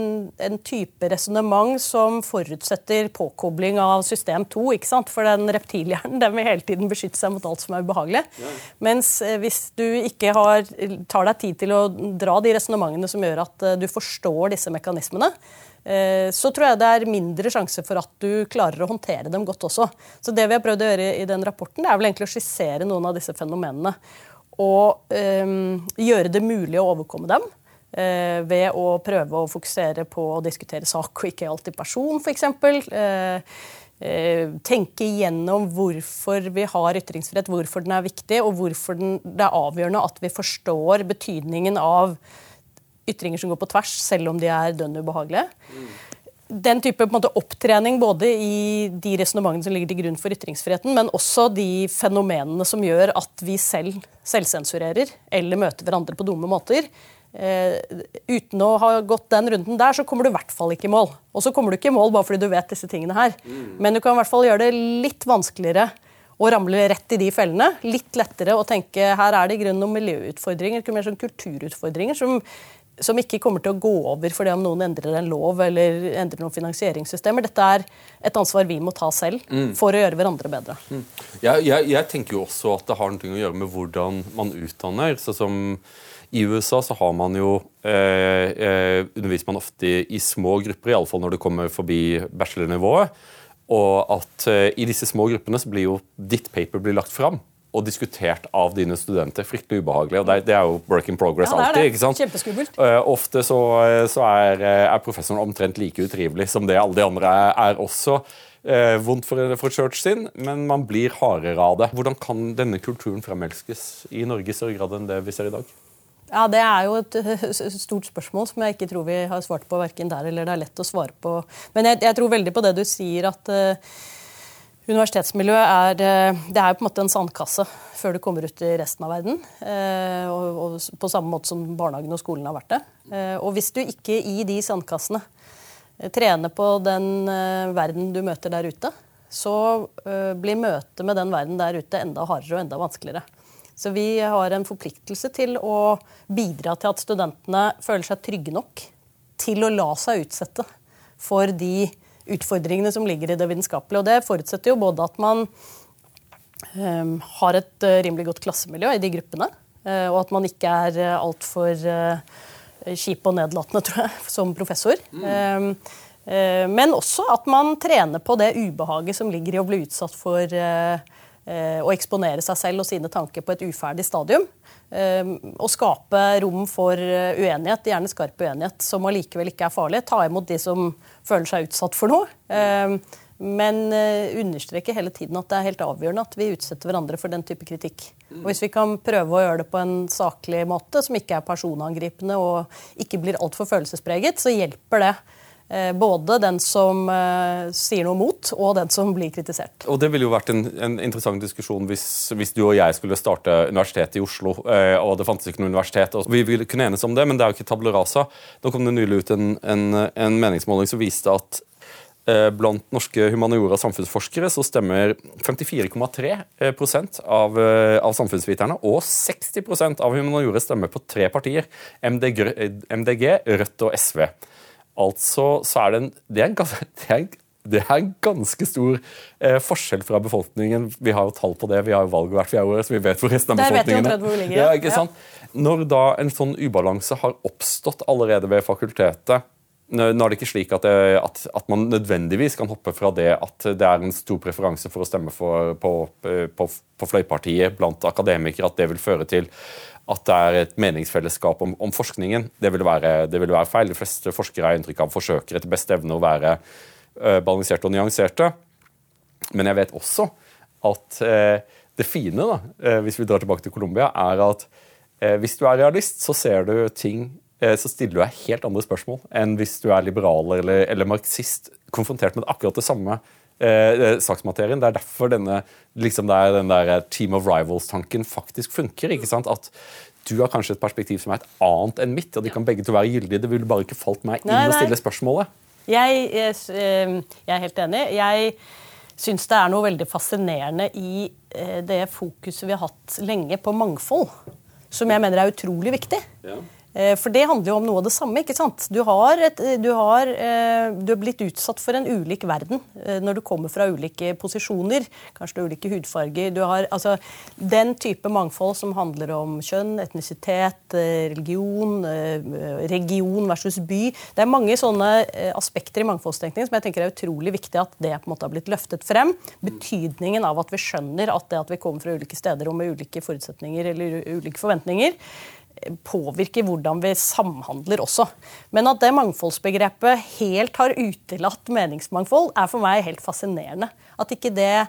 en type resonnement som forutsetter påkobling av system 2. ikke sant? For den reptilhjernen den vil hele tiden beskytte seg mot alt som er ubehagelig. Ja. Mens uh, hvis du ikke har, tar deg tid til å dra de resonnementene som gjør at du forstår disse mekanismene, Eh, så tror jeg det er mindre sjanse for at du klarer å håndtere dem godt også. Så det vi har prøvd å gjøre i den rapporten, det er vel egentlig å skissere noen av disse fenomenene. Og øhm, gjøre det mulig å overkomme dem. Uh, ved å prøve å fokusere på å diskutere sak og ikke alltid person, f.eks. Uh, uh, tenke igjennom hvorfor vi har ytringsfrihet, hvorfor den er viktig, og hvorfor den, det er avgjørende at vi forstår betydningen av ytringer som går på tvers, selv om de er dønn ubehagelige. Mm. Den type måte, opptrening både i de resonnementene som ligger til grunn for ytringsfriheten, men også de fenomenene som gjør at vi selv selvsensurerer eller møter hverandre på dumme måter. Eh, uten å ha gått den runden der, så kommer du i hvert fall ikke i mål. Og så kommer du ikke i mål bare fordi du vet disse tingene her. Mm. Men du kan i hvert fall gjøre det litt vanskeligere å ramle rett i de fellene. Litt lettere å tenke her er det i grunnen noen miljøutfordringer, mer sånn kulturutfordringer, som som ikke kommer til å gå over fordi om noen endrer en lov eller endrer noen finansieringssystemer. Dette er et ansvar vi må ta selv mm. for å gjøre hverandre bedre. Mm. Jeg, jeg, jeg, tenker jo også at det har noe å gjøre med hvordan man utdanner. så som I USA så har man jo eh, eh, underviser man ofte i, i små grupper, iallfall når det kommer forbi bachelornivået. Og at eh, i disse små gruppene så blir jo ditt paper blir lagt fram og diskutert av dine studenter. Fryktelig ubehagelig. og Det, er jo work in progress ja, alltid. ikke sant? Kjempeskummelt. Uh, ofte så, så er, eh, er, professoren omtrent like utrivelig som det alle de andre er, er også. Uh, vondt for, for church sin, men man blir hardere av det. Hvordan kan denne kulturen fremelskes i Norge i større grad enn det vi ser i dag? Ja, Det er jo et stort spørsmål som jeg ikke tror vi har svart på verken der eller det er lett å svare på. Men jeg, jeg tror veldig på det du sier, at uh, Universitetsmiljøet er, eh, det er på en måte en sandkasse før du kommer ut i resten av verden. Uh, og, og på samme måte som barnehagen og skolen har vært det. Uh, og hvis du ikke i de sandkassene trener på den verden du møter der ute, så blir møtet med den verden der ute enda hardere og enda vanskeligere. Så vi har en forpliktelse til å bidra til at studentene føler seg trygge nok til å la seg utsette for de utfordringene som ligger i det vitenskapelige. Og det forutsetter jo både at man um, har et uh, rimelig godt klassemiljø i de gruppene, uh, og at man ikke er uh, altfor uh, kjip og nedlatende, tror jeg, som professor. Mm. Um, men også at man trener på det ubehaget som ligger i å bli utsatt for uh, å eksponere seg selv og sine tanker på et uferdig stadium. Og skape rom for uenighet, gjerne skarp uenighet, som allikevel ikke er farlig. Ta imot de som føler seg utsatt for noe. Men understreke hele tiden at det er helt avgjørende at vi utsetter hverandre for den type kritikk. Og Hvis vi kan prøve å gjøre det på en saklig måte, som ikke er personangripende og ikke blir altfor følelsespreget, så hjelper det både den som uh, sier noe mot, og den som blir kritisert. Og Det ville jo vært en, en interessant diskusjon hvis, hvis, du og jeg skulle starte universitetet i Oslo, og det fantes ikke noe universitet. og Vi ville kunne enes om det, men det er jo ikke tabla rasa. Nå kom det nylig ut en, en, en meningsmåling som viste at Eh, blant norske humaniora samfunnsforskere så stemmer 54,3 av, eh, av samfunnsviterne og 60% av humaniora stemmer på tre partier. MDG, MDG, Rødt og SV. Altså så er det en, det er en, det er en det er en ganske stor eh, forskjell fra befolkningen. Vi har jo tall på det, vi har jo valg hvert fjerde år, så vi vet hvor resten av befolkningen er. Hvor ligger, ja, ikke sant? Når da en sånn ubalanse har oppstått allerede ved fakultetet, nå er det ikke slik at, det, at, at, man nødvendigvis kan hoppe fra det at det er en stor preferanse for å stemme for, på, på, på fløypartiet blant akademikere, at det vil føre til at det er et meningsfellesskap om, om forskningen. Det vil, være, vil, være, feil. De fleste forskere har inntrykk av forsøker etter beste evne å være uh, balanserte og nyanserte. Men jeg vet også at uh, det fine, da, uh, hvis vi drar tilbake til Colombia, er at hvis du er realist, så ser du ting så stiller du deg helt andre spørsmål enn hvis du er liberal eller, eller marxist, konfrontert med akkurat det samme eh, eh, saksmaterien. Det er derfor denne, liksom der, den der eh, team of rivals-tanken faktisk funker. ikke sant? At du har kanskje et perspektiv som er et annet enn mitt, og de kan begge to være gyldige. Det ville bare ikke falt meg inn nei, nei. å stille spørsmålet. Jeg, jeg, jeg, er helt enig. Jeg syns det er noe veldig fascinerende i det fokuset vi har hatt lenge på mangfold, som jeg mener er utrolig viktig. Ja. Eh, for det handler jo om noe av det samme. ikke sant? Du har, et, du, har, eh, du har, blitt utsatt for en ulik verden eh, når du kommer fra ulike posisjoner. Kanskje du har ulike hudfarger. Du har, altså, den type mangfold som handler om kjønn, etnisitet, religion, region versus by. Det er mange sånne aspekter i mangfoldstenkningen som jeg tenker er utrolig viktig at det på en måte har blitt løftet frem. Betydningen av at vi skjønner at det at vi kommer fra ulike steder og med ulike forutsetninger eller ulike forventninger, påvirker hvordan vi samhandler også. Men at det mangfoldsbegrepet helt har utelatt meningsmangfold, er for meg helt fascinerende. At ikke det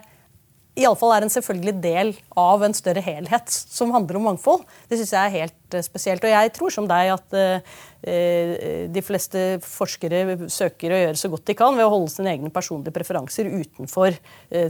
iallfall er en selvfølgelig del av en større helhet som handler om mangfold. Det syns jeg er helt spesielt. Og jeg tror som deg at uh, de fleste forskere søker å gjøre så godt de kan ved å holde sine egne personlige preferanser utenfor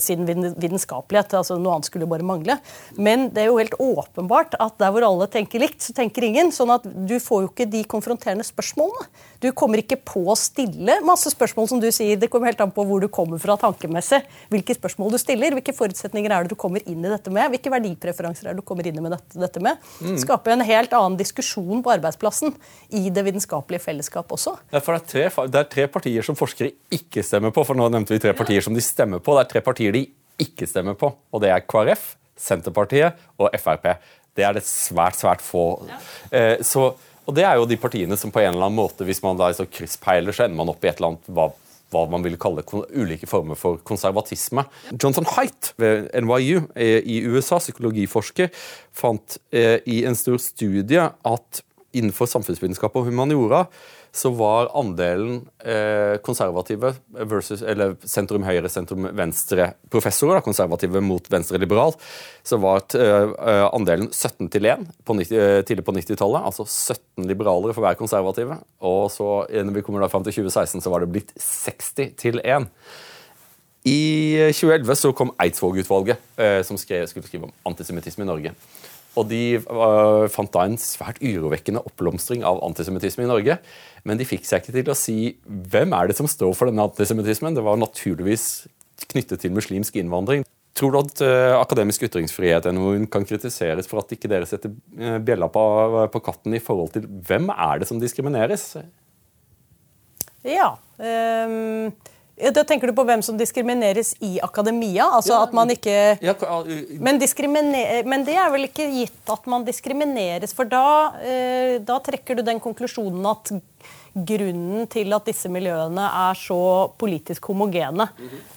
sin vitenskapelighet. Altså, noe annet skulle bare mangle. Men det er jo helt åpenbart at der hvor alle tenker likt, så tenker ingen. sånn at du får jo ikke de konfronterende spørsmålene. Du kommer ikke på å stille masse spørsmål, som du sier. Det kommer helt an på hvor du kommer fra tankemessig. Hvilke spørsmål du stiller. Hvilke forutsetninger er det du kommer inn i dette med? Hvilke verdipreferanser er det du kommer inn i med dette, dette med? Mm. Skape en helt annen diskusjon på arbeidsplassen i det vitenskapelige fellesskap også. Ja, for det er, tre, det er tre partier som forskere ikke stemmer på. for nå nevnte vi tre partier som de stemmer på. Det er tre partier de ikke stemmer på. Og det er KrF, Senterpartiet og Frp. Det er det svært, svært få. Ja. Eh, så og det er jo de partiene som på en eller annen måte, hvis man da så krysspeiler, så ender man opp i et eller annet hva, hva man vil kalle ulike former for konservatisme. Johnson Height ved NYU i USA, psykologiforsker, fant eh, i en stor studie at innenfor samfunnsvitenskap og humaniora så var andelen eh, konservative versus, eller sentrum høyre, sentrum venstre professorer, da, konservative mot venstre liberal, så var eh, andelen 17 til 1 på 90, eh, tidlig på 90-tallet. Altså 17 liberalere for hver konservative. Og så når vi kommer da fram til 2016, så var det blitt 60 til 1. I 2011 så kom Eidsvåg-utvalget, eh, som skrev, skulle skrive om antisemittisme i Norge. Og de uh, fant da en svært urovekkende oppblomstring av antisemittisme i Norge. Men de fikk seg ikke til å si hvem er det som står for denne antisemittismen. Det var naturligvis knyttet til muslimsk innvandring. Tror du at uh, akademisk ytringsfrihet NOU kan kritiseres for at ikke dere setter uh, bjella på, på, katten i forhold til hvem er det som diskrimineres? Ja. Um Da tenker du på hvem som diskrimineres i akademia? Altså Ja, at man ikke Ja, men, men det er vel ikke gitt at man diskrimineres, for da, eh, da trekker du den konklusjonen at grunnen til at disse miljøene er så politisk homogene,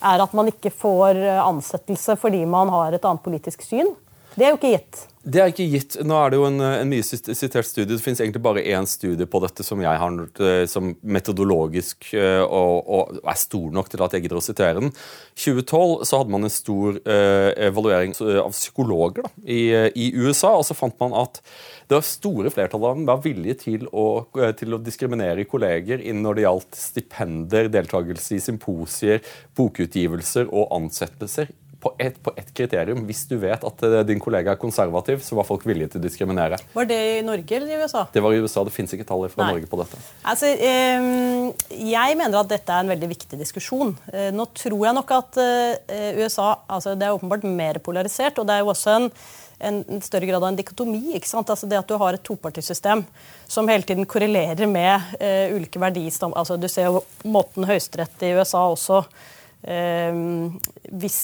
er at man ikke får eh, ansettelse fordi man har et annet politisk syn. Det er jo ikke gitt. Det er ikke gitt. Nå er det jo en, en mye sitert studie. Det finnes egentlig bare én studie på dette som jeg har eh, som metodologisk eh, og, og er stor nok til at jeg gidder å sitere den. 2012 så hadde man en stor uh, evaluering av psykologer da, i, i USA, og så fant man at det var store flertallet av dem var villige til å, til å diskriminere kolleger når det gjaldt stipender, deltakelse i symposier, bokutgivelser og ansettelser på ett et kriterium. Hvis du vet at eh, din kollega er konservativ, så var folk villige til å diskriminere. Var det i Norge eller i USA? Det var i USA. Det fins ikke tall fra Nei. Norge på dette. Altså, eh, jeg mener at dette er en veldig viktig diskusjon. Eh, nå tror jeg nok at eh, USA altså Det er åpenbart mer polarisert, og det er jo også en, en, større grad av en dikotomi. ikke sant? Altså det at du har et topartisystem som hele tiden korrelerer med eh, ulike verdistam... Altså, du ser jo måten Høyesterett i USA også hvis,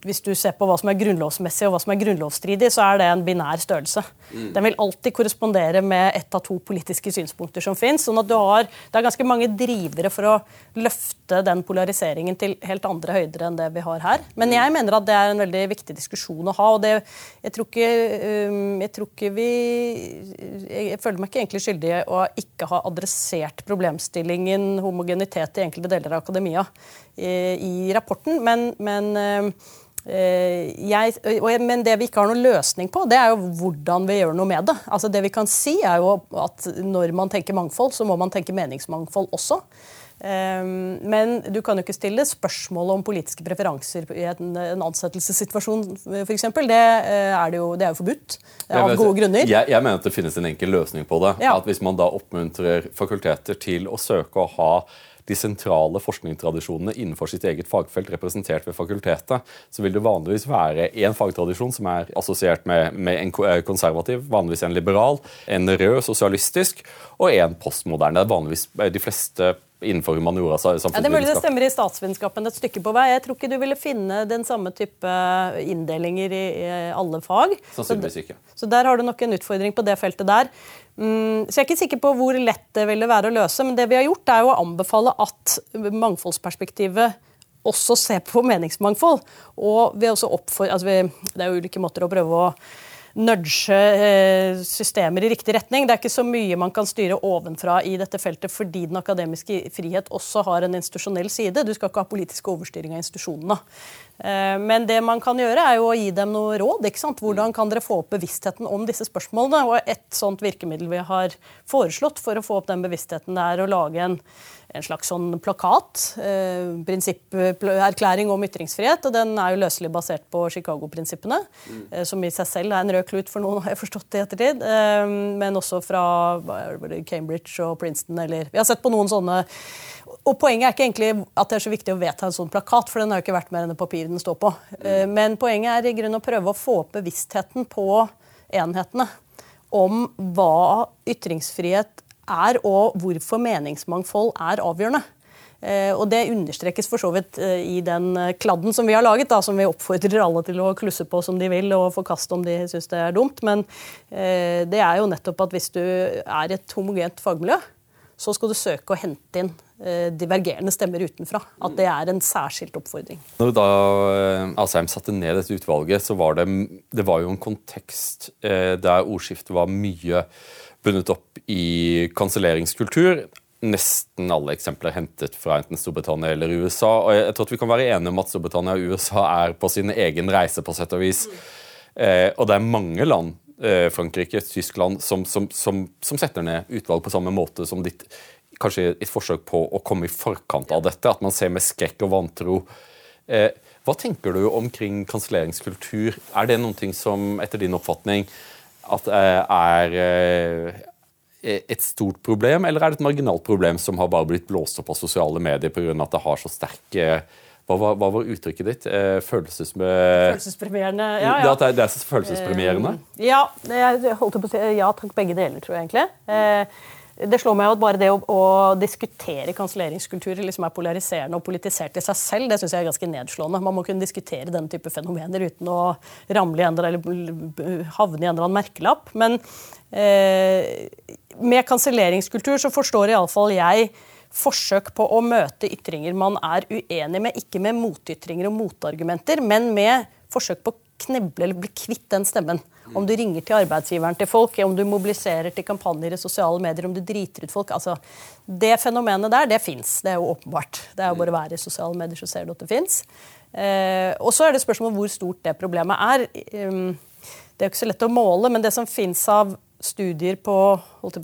hvis, du ser på hva som er grunnlovsmessig og hva som er grunnlovsstridig, så er det en binær størrelse. Den vil alltid korrespondere med ett av to politiske synspunkter som fins. Sånn at du har, det er ganske mange drivere for å løfte den polariseringen til helt andre høyder enn det vi har her. Men jeg mener at det er en veldig viktig diskusjon å ha. og det, jeg, tror ikke, eh, jeg tror ikke vi jeg, føler meg ikke egentlig skyldig å ikke ha adressert problemstillingen homogenitet i enkelte deler av akademia i, i rapporten, men, men eh, jeg, og men det vi ikke har noen løsning på, det er jo hvordan vi gjør noe med det. Altså Det vi kan si, er jo at når man tenker mangfold, så må man tenke meningsmangfold også. Eh, Men du kan jo ikke stille spørsmål om politiske preferanser i en, ansettelsessituasjon, f.eks. Det, eh, er jo, det er jo forbudt av gode grunner. Jeg, jeg mener at det finnes en enkel løsning på det. Ja. At Hvis man da oppmuntrer fakulteter til å søke å ha de sentrale forskningstradisjonene innenfor sitt eget fagfelt representert ved fakultetet, så vil det vanligvis være én fagtradisjon som er assosiert med, med en eh, konservativ, vanligvis en liberal, en rød, sosialistisk, og en postmoderne. Det er vanligvis eh, de fleste innenfor humaniora Ja, det er mulig det stemmer i statsvitenskapen et stykke på vei. Jeg tror ikke du ville finne den samme type inndelinger i, i alle fag. Sannsynligvis ikke. Så der har du nok en utfordring på det feltet der. Mm, så jeg er ikke sikker på hvor lett det ville være å løse, men det vi har gjort, er å anbefale at mangfoldsperspektivet også ser på meningsmangfold. Og vi også oppfor, altså vi, det er jo ulike måter å prøve å nudge eh, systemer i riktig retning. Det er ikke så mye man kan styre ovenfra i dette feltet fordi den akademiske frihet også har en institusjonell side. Du skal ikke ha politisk overstyring av institusjonene. Eh, Men det man kan gjøre, er jo å gi dem noe råd. ikke sant? Hvordan kan dere få opp bevisstheten om disse spørsmålene? Og et sånt virkemiddel vi har foreslått for å få opp den bevisstheten, er å lage en, en slags sånn plakat. Eh, Prinsipperklæring om ytringsfrihet. og Den er jo løselig basert på Chicago-prinsippene. eh, Som i seg selv er en rød klut for noen, har jeg forstått i ettertid. Eh, men også fra det, Cambridge og Princeton. Eller, vi har sett på noen sånne og Poenget er ikke egentlig at det er så viktig å vedta en sånn plakat, for den har jo ikke vært mer enn det papiret den står på. Eh, Men poenget er i grunnen å prøve å få opp bevisstheten på enhetene om hva ytringsfrihet er, og hvorfor meningsmangfold er avgjørende. Eh, Og Det understrekes for så vidt eh, i den eh, kladden som vi har laget, da, som vi oppfordrer alle til å klusse på som de vil, og forkaste om de syns det er dumt. Men det er jo nettopp at hvis du er et homogent fagmiljø, så skal du søke å hente inn divergerende stemmer utenfra. At det er en særskilt oppfordring. Når da Asheim satte ned dette utvalget, så var det, det var jo en kontekst der ordskiftet var mye bundet opp i kanselleringskultur. Nesten alle eksempler hentet fra enten Storbritannia eller USA. og jeg, tror at vi kan være enige om at Storbritannia og USA er på sin egen reise, på sett og vis. Eh, og det er mange land, eh, Frankrike, Tyskland, som, som, som, som setter ned utvalg på samme måte som ditt Kanskje et forsøk på å komme i forkant av dette. At man ser med skrekk og vantro. Eh, hva tenker du omkring kanselleringskultur? Er det noe som, etter din oppfatning, at eh, er eh, et stort problem, eller er det et marginalt problem som har bare blitt blåst opp av sosiale medier pga. at det har så sterk hva, var- hva var uttrykket ditt? Eh. Følelsespremierende. Ja, Det, ja. det, er- det er følelsespremierende? Ja, jeg holdt på å si ja takk, begge deler, tror jeg egentlig. Det slår meg at bare det å, å diskutere kanselleringskulturer liksom er polariserende og politisert i seg selv, det syns jeg er ganske nedslående. Man må kunne diskutere denne type fenomener uten å ramle i en, eller havne i en eller annen merkelapp. Men eh, med kanselleringskultur så forstår iallfall jeg forsøk på å møte ytringer man er uenig med, ikke med motytringer og motargumenter, men med forsøk på å kneble eller bli kvitt den stemmen. Om du ringer til arbeidsgiveren til folk, om du mobiliserer til kampanjer i sosiale medier, om du driter ut folk. altså Det fenomenet der, det fins. Det er jo åpenbart. Det er jo bare å være i sosiale medier, så ser du at det fins. Eh, og så er det spørsmålet hvor stort det problemet er. Um, det er jo ikke så lett å måle, men det som fins av studier på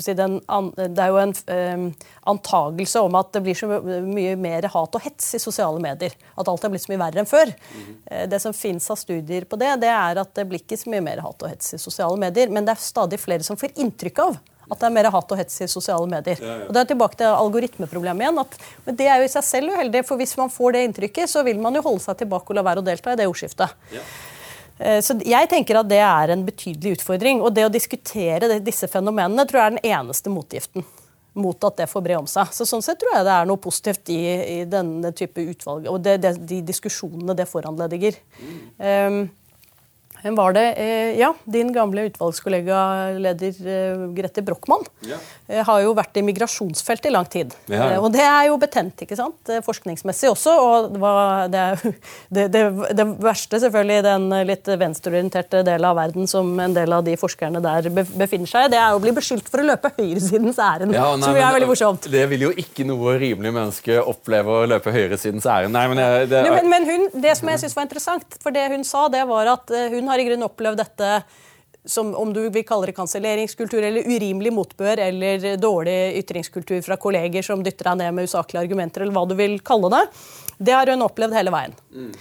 si, den, Det er jo en um, antagelse om at det blir så mye mer hat og hets i sosiale medier. At alt er blitt så mye verre enn før. Mm. Det som fins av studier på det, det er at det blir ikke så mye mer hat og hets i sosiale medier, men det er stadig flere som får inntrykk av at det er mer hat og hets i sosiale medier. Ja, ja. Og Det er tilbake til algoritmeproblemet igjen. At, men Det er jo i seg selv uheldig, for hvis man får det inntrykket, så vil man jo holde seg tilbake og la være å delta i det ordskiftet. Ja. Eh, så jeg tenker at det er en betydelig utfordring. Og det å diskutere disse fenomenene tror jeg er den eneste motgiften mot at det får bre om seg. Så Sånn sett tror jeg det er noe positivt i, i denne type utvalg og det, det, de diskusjonene det foranlediger. Mm. Um, hvem var det? Eh, ja, din gamle utvalgskollega leder eh, Grete Brochmann ja. Eh, har jo vært i migrasjonsfeltet i lang tid. Ja. Og det er jo betent, ikke sant? Forskningsmessig også. Og det, var, det, det, det, verste selvfølgelig i den litt venstreorienterte delen av verden som en del av de forskerne der befinner seg det er å bli beskyldt for å løpe høyresidens ærend. Ja, som jo er veldig morsomt. Det vil jo ikke noe rimelig menneske oppleve å løpe høyresidens ærend. Nei, men, jeg, det, men, men hun, det som jeg syns var interessant, for det hun sa, det var at hun har i grunnen opplevd dette som om du vil kalle det kanselleringskultur eller urimelig motbør eller dårlig ytringskultur fra kolleger som dytter deg ned med usaklige argumenter, eller hva du vil kalle det. Det har hun opplevd hele veien. Mm.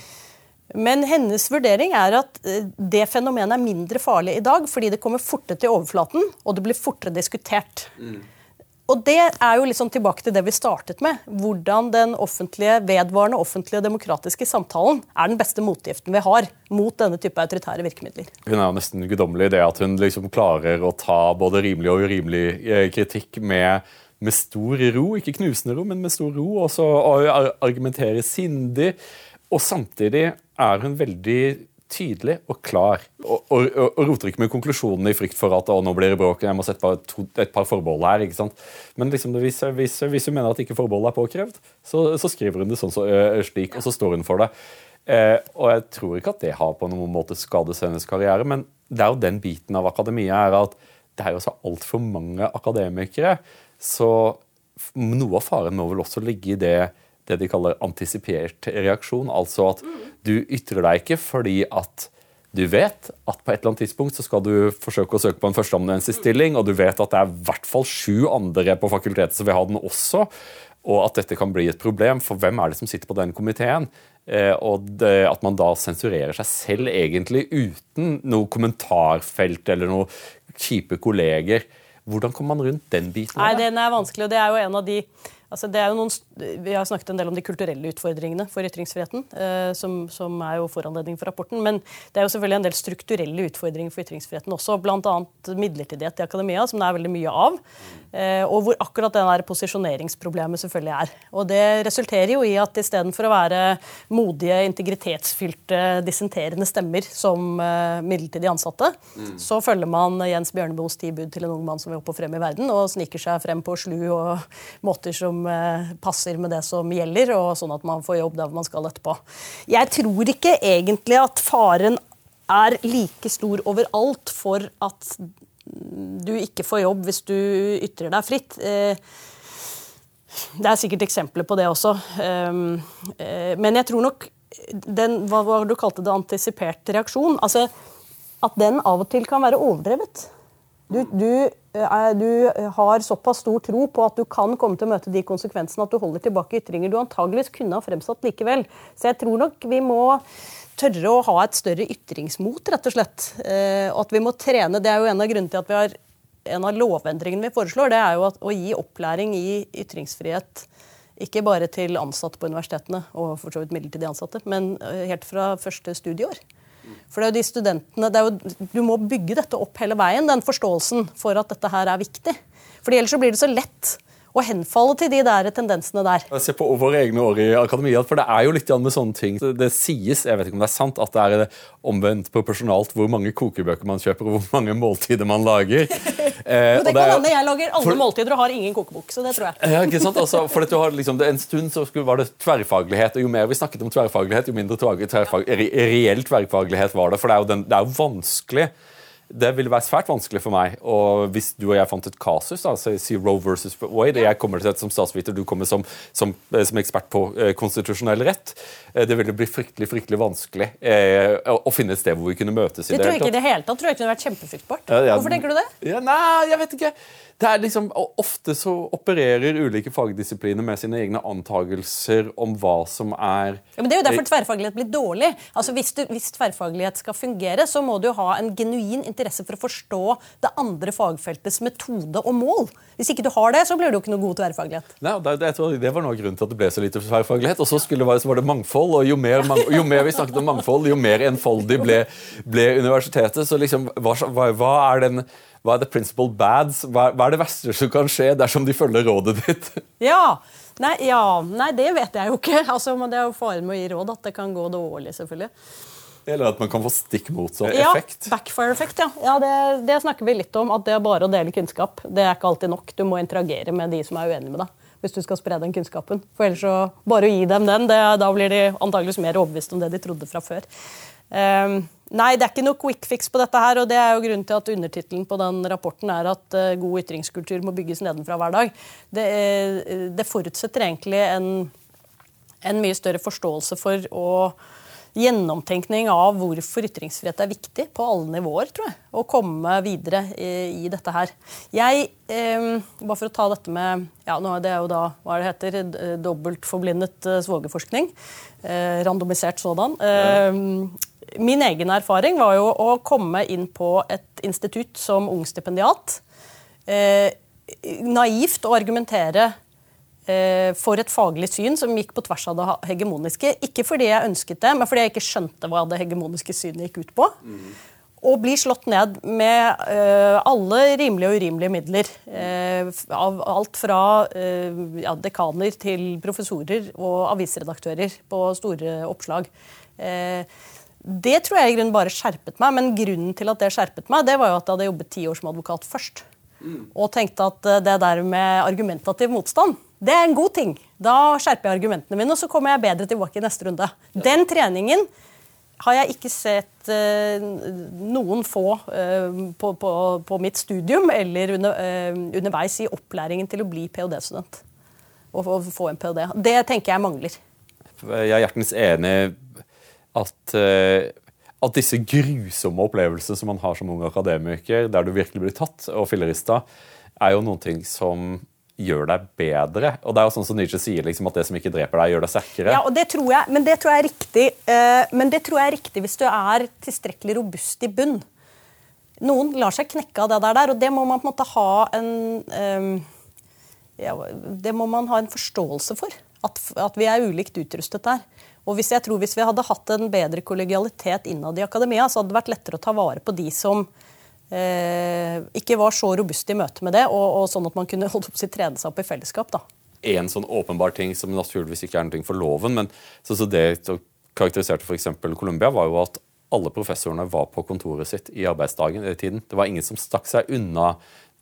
Men hennes vurdering er at eh, det fenomenet er mindre farlig i dag fordi det kommer fortere til overflaten, og det blir fortere diskutert. Mm. Og det er jo liksom tilbake til det vi startet med. Hvordan den offentlige, vedvarende offentlige og demokratiske samtalen er den beste motgiften vi har mot denne type autoritære virkemidler. Hun er jo nesten guddommelig i det at hun liksom klarer å ta både rimelig og urimelig eh, kritikk med, med stor ro. Ikke knusende ro, men med stor ro. Og så argumentere sindig. Og samtidig er hun veldig tydelig og klar. Og, og, og, roter ikke med konklusjonene i frykt for at å, nå blir det bråk. jeg må sette et et par forbehold her. ikke sant? Men liksom, hvis, hvis, hvis, hun mener at ikke forbeholdet er påkrevd, så, så, skriver hun det sånn så, slik, og så står hun for det. Eh, og jeg tror ikke at det har på noen måte skadet hennes karriere, men det er jo den biten av akademia er at det er jo så altfor mange akademikere. Så noe av faren må vel også ligge i det det de kaller antisipert reaksjon. Altså at du ytrer deg ikke fordi at du vet at på et eller annet tidspunkt så skal du forsøke å søke på en førsteamanuensisstilling, og du vet at det er i hvert fall sju andre på fakultetet som vil ha den også, og at dette kan bli et problem, for hvem er det som sitter på den komiteen? Eh, og det, at man da sensurerer seg selv egentlig uten noe kommentarfelt eller noen kjipe kolleger. Hvordan kommer man rundt den biten? Nei, Den er vanskelig, og det er jo en av de Altså, noen, vi har snakket en del om de kulturelle utfordringene for ytringsfriheten, eh, som, som, er jo foranledning for rapporten. Men det er jo selvfølgelig en del strukturelle utfordringer for ytringsfriheten også. Bl.a. midlertidighet i akademia, som det er veldig mye av. Eh, og hvor akkurat det posisjoneringsproblemet selvfølgelig er. Og det resulterer jo i at istedenfor å være modige, integritetsfylte, dissenterende stemmer som eh, midlertidig ansatte, mm. så følger man Jens Bjørneboes tilbud til en ung mann som vil opp og frem i verden, og sniker seg frem på slu og måter som som eh, passer med det som gjelder, og sånn at man får jobb der man skal etterpå. Jeg tror ikke egentlig at faren er like stor overalt for at du ikke får jobb hvis du ytrer deg fritt. Eh, det er sikkert eksempler på det også. Ehm, eh, men jeg tror nok den, hva du kalte det, antisipert reaksjon, altså at den av og til kan være overdrevet. Du, du, eh, du, har såpass stor tro på at du kan komme til å møte de konsekvensene at du holder tilbake ytringer du antageligvis kunne ha fremsatt likevel. Så jeg tror nok vi må tørre å ha et større ytringsmot, rett og slett. Eh, og at vi må trene. Det er jo en av grunnene til at vi har en av lovendringene vi foreslår, det er jo å gi opplæring i ytringsfrihet. Ikke bare til ansatte på universitetene og for så vidt midlertidig ansatte, men eh, helt fra første studieår. For det er jo de studentene, jo, Du må bygge dette opp hele veien, den forståelsen for at dette her er viktig. Fordi Ellers så blir det så lett å henfalle til de der tendensene der. Jeg ser på våre egne år i akademia, for det er jo litt med sånne ting. Det sies, jeg vet ikke om det er sant, at det er omvendt proporsjonalt hvor mange kokebøker man kjøper, og hvor mange måltider man lager. Eh, jo, det kan hende. Jeg lager alle for, måltider og har ingen kokebok. så det tror jeg. Ja, ikke sant? Altså, for du har liksom, En stund så var det tverrfaglighet, og jo mer vi snakket om tverrfaglighet, jo mindre tverrfag, reell tverrfaglighet var det. For det er jo, den, det er jo vanskelig det ville være svært vanskelig for meg. Og hvis du og jeg fant et kasus, altså så si Roe versus Wade, og jeg kommer til dette som statsviter, du kommer som, som, eh, som ekspert på eh, konstitusjonell rett, eh, det ville bli fryktelig fryktelig vanskelig eh, å finne et sted hvor vi kunne møtes. Det tror jeg ikke i det hele tatt. tror jeg kunne vært kjempefruktbart. Ja, ja, Hvorfor tenker du det? Ja, nei, jeg vet ikke det er liksom, Ofte så opererer ulike fagdisipliner med sine egne antagelser om hva som er ja, men Det er jo derfor tverrfaglighet blir dårlig. Altså hvis, du, hvis, tverrfaglighet skal fungere, så må du ha en genuin interesse for å forstå det andre fagfeltets metode og mål. Hvis ikke du har det, så blir du ikke noe god til tverrfaglighet. Nei, det, det, var noe av grunnen til at det ble så lite tverrfaglighet. Og så, skulle, så var det mangfold, og jo mer, jo mer, vi snakket om mangfold, jo mer enfoldig ble, ble universitetet. Så liksom, hva, hva er den hva er the principal bads? Hva, er det verste som kan skje dersom de følger rådet ditt? Ja, Nei, ja. Nei det vet jeg jo ikke. Altså, det er jo faren med å gi råd at det kan gå dårlig. selvfølgelig. Eller at man kan få stikk motsatt ja, effekt. Backfire-effekt, ja. ja det, det, snakker vi litt om. At det er bare å dele kunnskap. Det er ikke alltid nok. Du må interagere med de som er uenige med deg. Hvis du skal spre den kunnskapen. For ellers så bare å gi dem den, det, da blir de antageligvis mer overbevist om det de trodde fra før. Um, Nei, det er ikke noe quick fix på dette. her, og det er jo grunnen til at Undertittelen på den rapporten er at uh, god ytringskultur må bygges nedenfra hver dag. Det, uh, det forutsetter egentlig en, en, mye større forståelse for og gjennomtenkning av hvorfor ytringsfrihet er viktig på alle nivåer. tror jeg, Å komme videre i, i dette her. Jeg, eh, Bare for å ta dette med ja, nå er Det jo da hva det heter, dobbeltforblindet uh, svogerforskning. randomisert sådan. Eh, min egen erfaring var jo å komme inn på et institutt som ung stipendiat. Eh, naivt å argumentere eh, for et faglig syn som gikk på tvers av det hegemoniske. Ikke fordi jeg ønsket det, men fordi jeg ikke skjønte hva det hegemoniske synet gikk ut på. Mm. Og blir slått ned med uh, alle rimelige og urimelige midler. Uh, av alt fra uh, ja, dekaner til professorer og avisredaktører på store oppslag. Det tror jeg i grunnen bare skjerpet meg, men grunnen til at det skjerpet meg, det var jo at jeg hadde jobbet ti år som advokat først. Mm. Og tenkte at eh, det der med argumentativ motstand, det er en god ting. Da skjerper jeg argumentene mine, og så kommer jeg bedre tilbake i neste runde. Ja. Den treningen har jeg ikke sett uh, noen få uh, på, på, på, mitt studium eller under, uh, underveis i opplæringen til å bli ph.d.-student. Og, og få en ph.d. Det tenker jeg mangler. Jeg er hjertens enig at, eh, at disse grusomme opplevelsene som man har som ung akademiker, der du virkelig blir tatt og fillerista, er jo noen ting som gjør deg bedre. Og det er jo sånn som Nietzsche sier, liksom, at det som ikke dreper deg, gjør deg sterkere. Ja, og det tror jeg, Men det tror jeg er riktig uh, Men det tror jeg er riktig hvis du er tilstrekkelig robust i bunn. Noen lar seg knekke av det der, og det må man på en måte ha en um, ja, Det må man ha en forståelse for. At, at vi er ulikt utrustet der. Og hvis jeg tror hvis vi hadde hatt en bedre kollegialitet innad i akademia, så hadde det vært lettere å ta vare på de som eh, ikke var så robuste i møte med det, og, og sånn at man kunne holdt opp sitt trene seg opp i fellesskap. da. En sånn åpenbar ting som naturligvis ikke er noe for loven, men så, så det karakteriserte f.eks. Colombia, var jo at alle professorene var på kontoret sitt i arbeidsdagen. i tiden. Det var ingen som stakk seg unna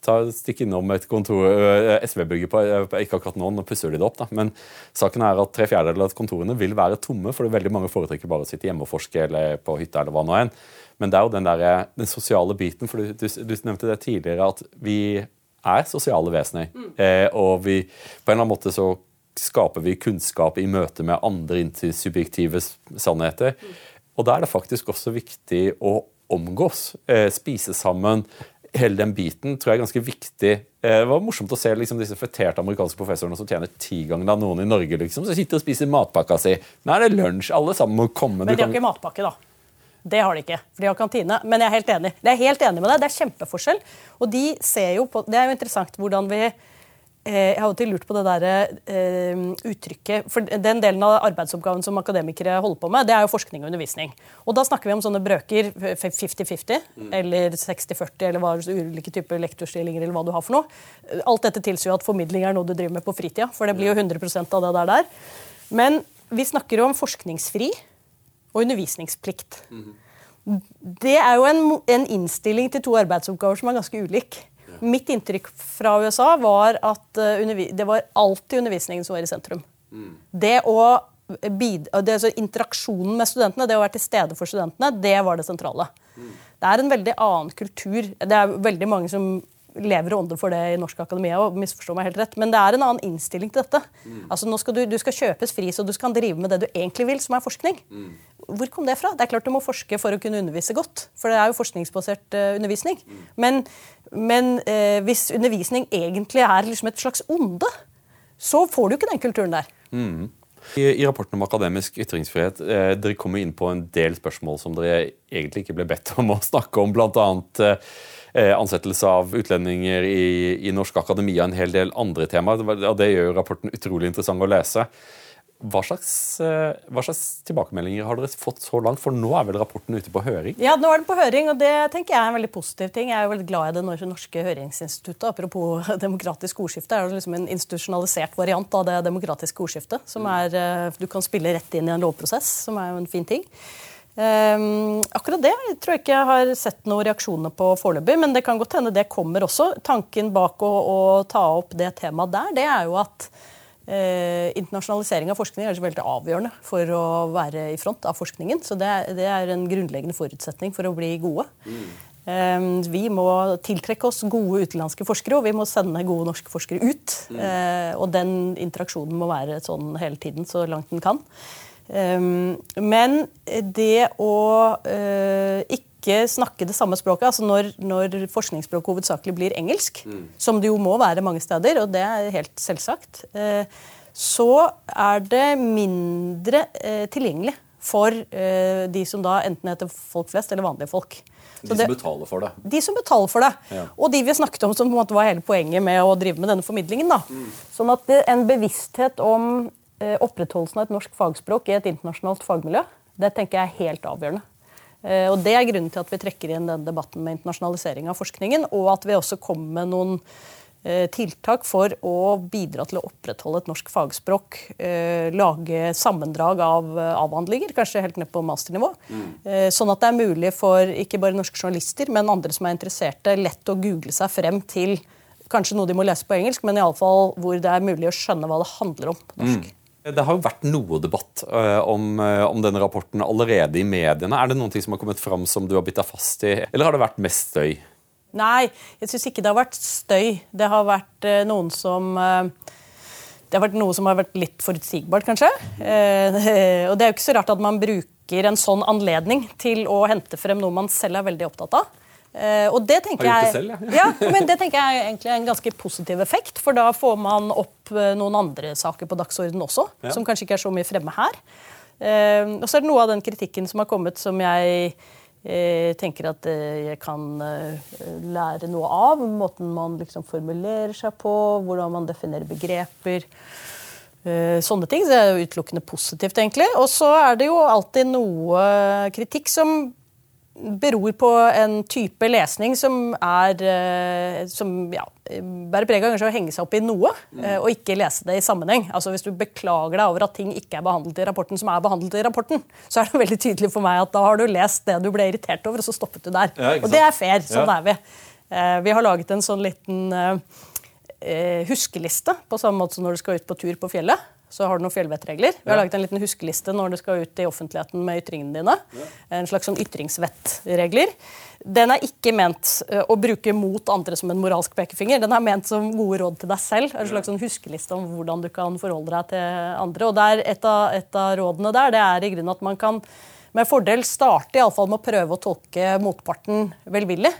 ta, stikk innom et kontor, eh, SV-bygget på, eh, ikke akkurat nå, nå pusser de det opp, da. men saken er at tre fjerdedeler av kontorene vil være tomme, fordi veldig mange foretrekker bare å sitte hjemme og forske eller på hytta eller hva nå enn. Men det er jo den, der, eh, den sosiale biten, for du, du, du, nevnte det tidligere, at vi er sosiale vesener. Mm. Eh, og vi, på en eller annen måte så skaper vi kunnskap i møte med andre subjektive sannheter. Mm. Og da er det faktisk også viktig å omgås, eh, spise sammen, hele den biten tror jeg er ganske viktig. Eh, det var morsomt å se liksom, disse feterte amerikanske professorene som tjener ti ganger av noen i Norge. Liksom, som sitter og spiser matpakka si. Nå er det lunsj. Alle sammen må komme. Men de har kan... ikke matpakke, da. Det har de ikke, for de har kantine. Men jeg er helt enig. Jeg er helt enig med deg. Det er kjempeforskjell. Og de ser jo på, Det er jo interessant hvordan vi jeg har alltid lurt på det der, eh, uttrykket For den delen av arbeidsoppgaven som akademikere holder på med, det er jo forskning og undervisning. Og da snakker vi om sånne brøker 50-50 mm. eller 60-40 eller hva, ulike typer lektorstillinger eller hva du har for noe. Alt dette tilsier jo at formidling er noe du driver med på fritida, for det blir jo 100% av det der der. Men vi snakker jo om forskningsfri og undervisningsplikt. Mm. Det er jo en, en innstilling til to arbeidsoppgaver som er ganske ulike. Mitt inntrykk fra USA var at uh, det var alltid undervisningen som var i sentrum. Mm. Det å det, så Interaksjonen med studentene, det å være til stede for studentene, det var det sentrale. Mm. Det er en veldig annen kultur. Det er veldig mange som lever og ånder for det i norsk akademia. og misforstår meg helt rett, Men det er en annen innstilling til dette. Mm. Altså nå skal du, du, skal kjøpes fri, så du skal drive med det du egentlig vil, som er forskning. Mm. Hvor kom det fra? Det er klart Du må forske for å kunne undervise godt. For det er jo forskningsbasert uh, undervisning. Mm. Men, men uh, hvis undervisning egentlig er liksom et slags onde, så får du ikke den kulturen der. Mm. I, I, rapporten om akademisk ytringsfrihet eh, dere kommer inn på en del spørsmål som dere egentlig ikke ble bedt om å snakke om, Blant annet Eh, ansettelse av utlendinger i, i norsk akademia og en hel del andre temaer. og Det gjør rapporten utrolig interessant å lese. Hva slags, eh, hva slags, tilbakemeldinger har dere fått så langt? For nå er vel rapporten ute på høring? Ja, nå er den på høring, og det tenker jeg er en veldig positiv ting. Jeg er jo veldig glad i det norske høringsinstituttet. Apropos demokratisk ordskifte. Det er liksom en institusjonalisert variant av det demokratiske ordskiftet. Som er, eh, du kan spille rett inn i en lovprosess, som er jo en fin ting. Um, akkurat det jeg tror jeg ikke jeg har sett noen reaksjoner på foreløpig, men det kan godt hende det kommer også. Tanken bak å, å ta opp det temaet der, det er jo at uh, internasjonalisering av forskning er veldig avgjørende for å være i front av forskningen. Så det, det er en grunnleggende forutsetning for å bli gode. Mm. Um, vi må tiltrekke oss gode utenlandske forskere, og vi må sende gode norske forskere ut. Mm. Uh, og den interaksjonen må være sånn hele tiden, så langt den kan. Ehm, men det å eh, ikke snakke det samme språket, altså når, når forskningsspråket hovedsakelig blir engelsk, mm. som det jo må være mange steder, og det er helt selvsagt, eh, så er det mindre eh, tilgjengelig for de som da enten heter folk flest eller vanlige folk. De som betaler for det. De som betaler for det. Ja. Og de vi snakket om som var hele poenget med å drive med denne formidlingen. da. Mm. Sånn at det, en bevissthet om opprettholdelsen av et norsk fagspråk i et internasjonalt fagmiljø, det tenker jeg er helt avgjørende. Eh, og Det er grunnen til at vi trekker inn den debatten med internasjonalisering av forskningen, og at vi også kommer med noen eh, tiltak for å bidra til å opprettholde et norsk fagspråk. Lage sammendrag av avhandlinger, kanskje helt ned på masternivå. Mm. Sånn at det er mulig for ikke bare norske journalister, men andre som er interesserte, lett å google seg frem til kanskje noe de må lese på engelsk, men iallfall hvor det er mulig å skjønne hva det handler om på norsk. Mm. Det har jo vært noe debatt uh, om, uh, om, denne rapporten allerede i mediene. Er det noen ting som har kommet fram som du har bitt deg fast i, eller har det vært mest støy? Nei, jeg syns ikke det har vært støy. Det har vært uh, noen som Det har vært noe som har vært litt forutsigbart, kanskje. og det er jo ikke så rart at man bruker en sånn anledning til å hente frem noe man selv er veldig opptatt av. Uh, og det tenker gjort det selv, ja. ja. men det tenker jeg er en ganske positiv effekt. For da får man opp uh, noen andre saker på dagsordenen også, ja. som kanskje ikke er så mye fremme her. Uh, og så er det noe av den kritikken som har kommet, som jeg tenker at jeg kan lære noe av. Måten man liksom formulerer seg på, hvordan man definerer begreper. Sånne ting. Så det er jo utelukkende positivt, egentlig. Og så er det jo alltid noe kritikk som beror på en type lesning som er eh, som ja, bærer preg av kanskje å henge seg opp i noe, mm. og ikke lese det i sammenheng. Altså Hvis du beklager deg over at ting ikke er behandlet i rapporten, som er behandlet i rapporten, så er det veldig tydelig for meg at da har du lest det du ble irritert over, og så stoppet du der. Ja, og det er fair. Sånn ja. er vi. Vi har laget en sånn liten huskeliste, på samme måte som når du skal ut på tur på fjellet så har du noen fjellvettregler. Vi har laget en liten huskeliste når du skal ut i offentligheten med ytringene dine. En slags sånn ytringsvettregler. Den er ikke ment eh, å bruke mot andre som en moralsk pekefinger. Den er ment som gode råd til deg selv. En slags sånn huskeliste om hvordan du kan forholde deg til andre. Og der, et, av, et av rådene der det er i grunnen at man kan med fordel starte i alle fall med å prøve å tolke motparten velvillig.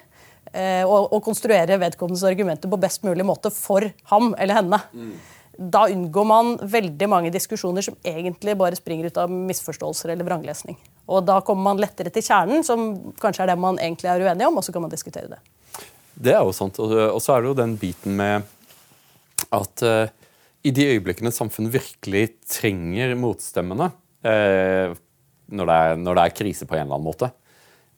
Eh, og, og konstruere vedkommendes argumenter på best mulig måte for ham eller henne. Mm da unngår man veldig mange diskusjoner som egentlig bare springer ut av misforståelser eller vranglesning. Og da kommer man lettere til kjernen, som kanskje er det man egentlig er uenig om, og så kan man diskutere det. Det er jo sant. Og så er det jo den biten med at uh, i de øyeblikkene samfunnet virkelig trenger motstemmene, uh, når, det er, når, det er, krise på en eller annen måte,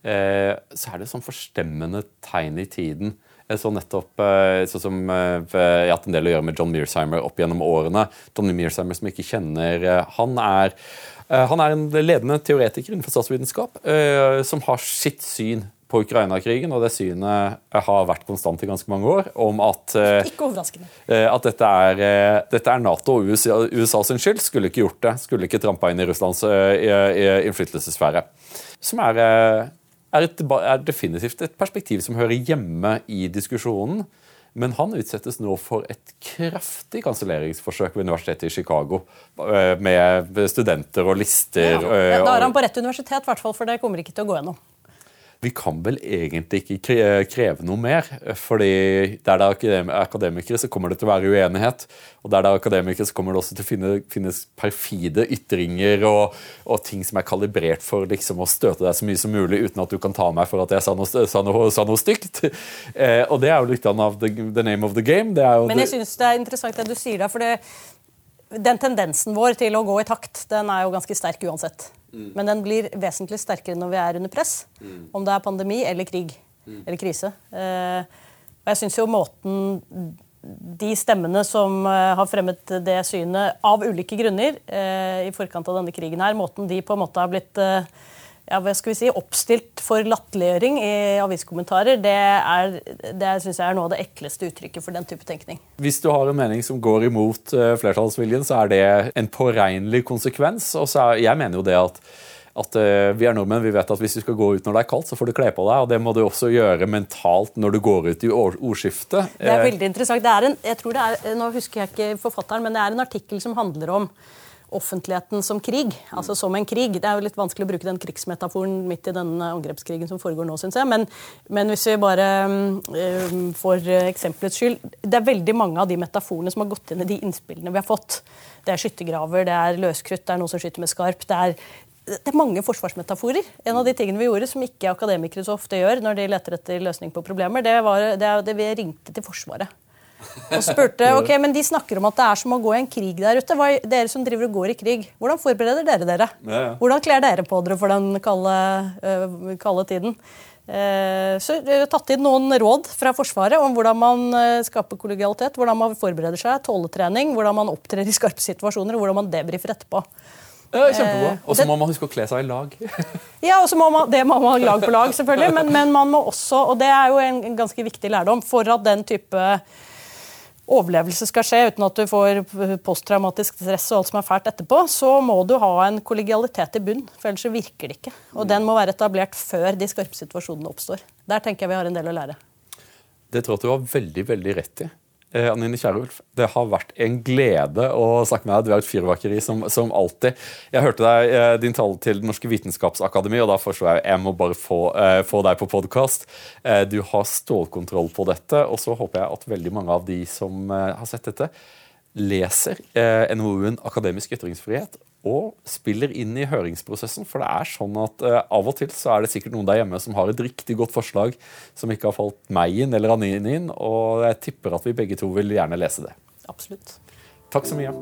uh, så er det sånn forstemmende tegn i tiden. Jeg så nettopp sånn som Jeg har hatt en del å gjøre med John Mearsheimer opp gjennom årene. John Mearsheimer som ikke kjenner Han er, han er en ledende teoretiker innenfor statsvitenskap som har sitt syn på Ukraina-krigen, og det synet har vært konstant i ganske mange år, om at, eh, eh, at dette, er, eh, dette, er, Nato og USA, USA, sin skyld. Skulle ikke gjort det. Skulle ikke trampa inn i Russlands innflytelsessfære. Som er, er, et, er definitivt et perspektiv som hører hjemme i diskusjonen. Men han utsettes nå for et kraftig kanselleringsforsøk ved universitetet i Chicago. Med studenter og lister. Ja, da er han på rett universitet, hvert fall, for det kommer ikke til å gå gjennom vi kan vel egentlig ikke kreve noe mer. fordi der det er akademikere, så kommer det til å være uenighet. Og der det er akademikere, så kommer det også til å finne, finnes perfide ytringer og, og, ting som er kalibrert for liksom, å støte deg så mye som mulig uten at du kan ta meg for at jeg sa noe, sa noe, sa noe stygt. Eh, og det er jo litt av the, the name of the game. Men jeg syns det er interessant det du sier da, for det, den tendensen vår til å gå i takt, den er jo ganske sterk uansett. Mm. Men den blir vesentlig sterkere når vi er under press. Mm. Om det er pandemi eller krig mm. eller krise. Eh, og jeg syns jo måten de stemmene som eh, har fremmet det synet av ulike grunner eh, i forkant av denne krigen her, måten de på en måte har blitt eh, ja, hva skal vi si, oppstilt for latterliggjøring i aviskommentarer, det, er, det synes jeg er noe av det ekleste uttrykket for den type tenkning. Hvis du har en mening som går imot uh, flertallsviljen, så er det en påregnelig konsekvens. Og så er, jeg mener jo det at, at uh, vi er nordmenn, vi vet at hvis du skal gå ut når det er kaldt, så får du kle på deg. Og det må du også gjøre mentalt når du går ut i ordskiftet. Det er veldig interessant. Det er en, jeg tror det er, nå husker jeg ikke forfatteren, men det er en artikkel som handler om offentligheten som krig. altså som en krig. Det er jo litt vanskelig å bruke den krigsmetaforen midt i denne angrepskrigen som foregår nå, syns jeg. Men, men, hvis vi bare um, for eksempelets skyld Det er veldig mange av de metaforene som har gått inn i de innspillene vi har fått. Det er skyttergraver, det er løskrutt, det er noen som skyter med skarp. det er det er mange forsvarsmetaforer. En av de tingene vi gjorde som ikke akademikere så ofte gjør når de leter etter løsning på problemer, det var det, det vi ringte til Forsvaret og spurte ok, men de snakker om at det er som å gå i en krig der ute. Hva, dere som driver og går i krig, Hvordan forbereder dere dere? Ja, ja. Hvordan kler dere på dere for den kalde, uh, kalde tiden? Uh, så Vi har tatt inn noen råd fra Forsvaret om hvordan man uh, skaper kollegialitet, hvordan man forbereder seg, tåletrening, hvordan man opptrer i skarpe situasjoner, og hvordan man debrifer etterpå. Ja, kjempebra. Og så må man huske å kle seg i lag. ja, og så må man, Det må man lag på lag, selvfølgelig. Men, men, man må også, og det er jo en ganske viktig lærdom, for at den type overlevelse skal skje uten at du får posttraumatisk stress og alt som er fælt etterpå, så må du ha en kollegialitet i bunn. For ellers virker det ikke. Og den må være etablert før de skarpe situasjonene oppstår. Der tenker jeg vi har en del å lære. Det tror jeg du har veldig, veldig rett i. Eh, Anine Kierulf, det har vært en glede å snakke med deg. Du er et fyrverkeri som, som alltid. Jeg hørte deg, eh, din tale til Det norske vitenskapsakademi, og da foreslo jeg jeg må bare få, eh, få deg på podkast. Du har stålkontroll på dette, og så håper jeg at veldig mange av de som har sett dette, leser eh, NOU-en Akademisk ytringsfrihet og spiller inn i høringsprosessen. For det er sånn at eh, av og til så er det sikkert noen der hjemme som har et riktig godt forslag som ikke har falt meg inn eller Anine inn, og jeg tipper at vi begge to vil gjerne lese det. Absolutt. Takk så mye.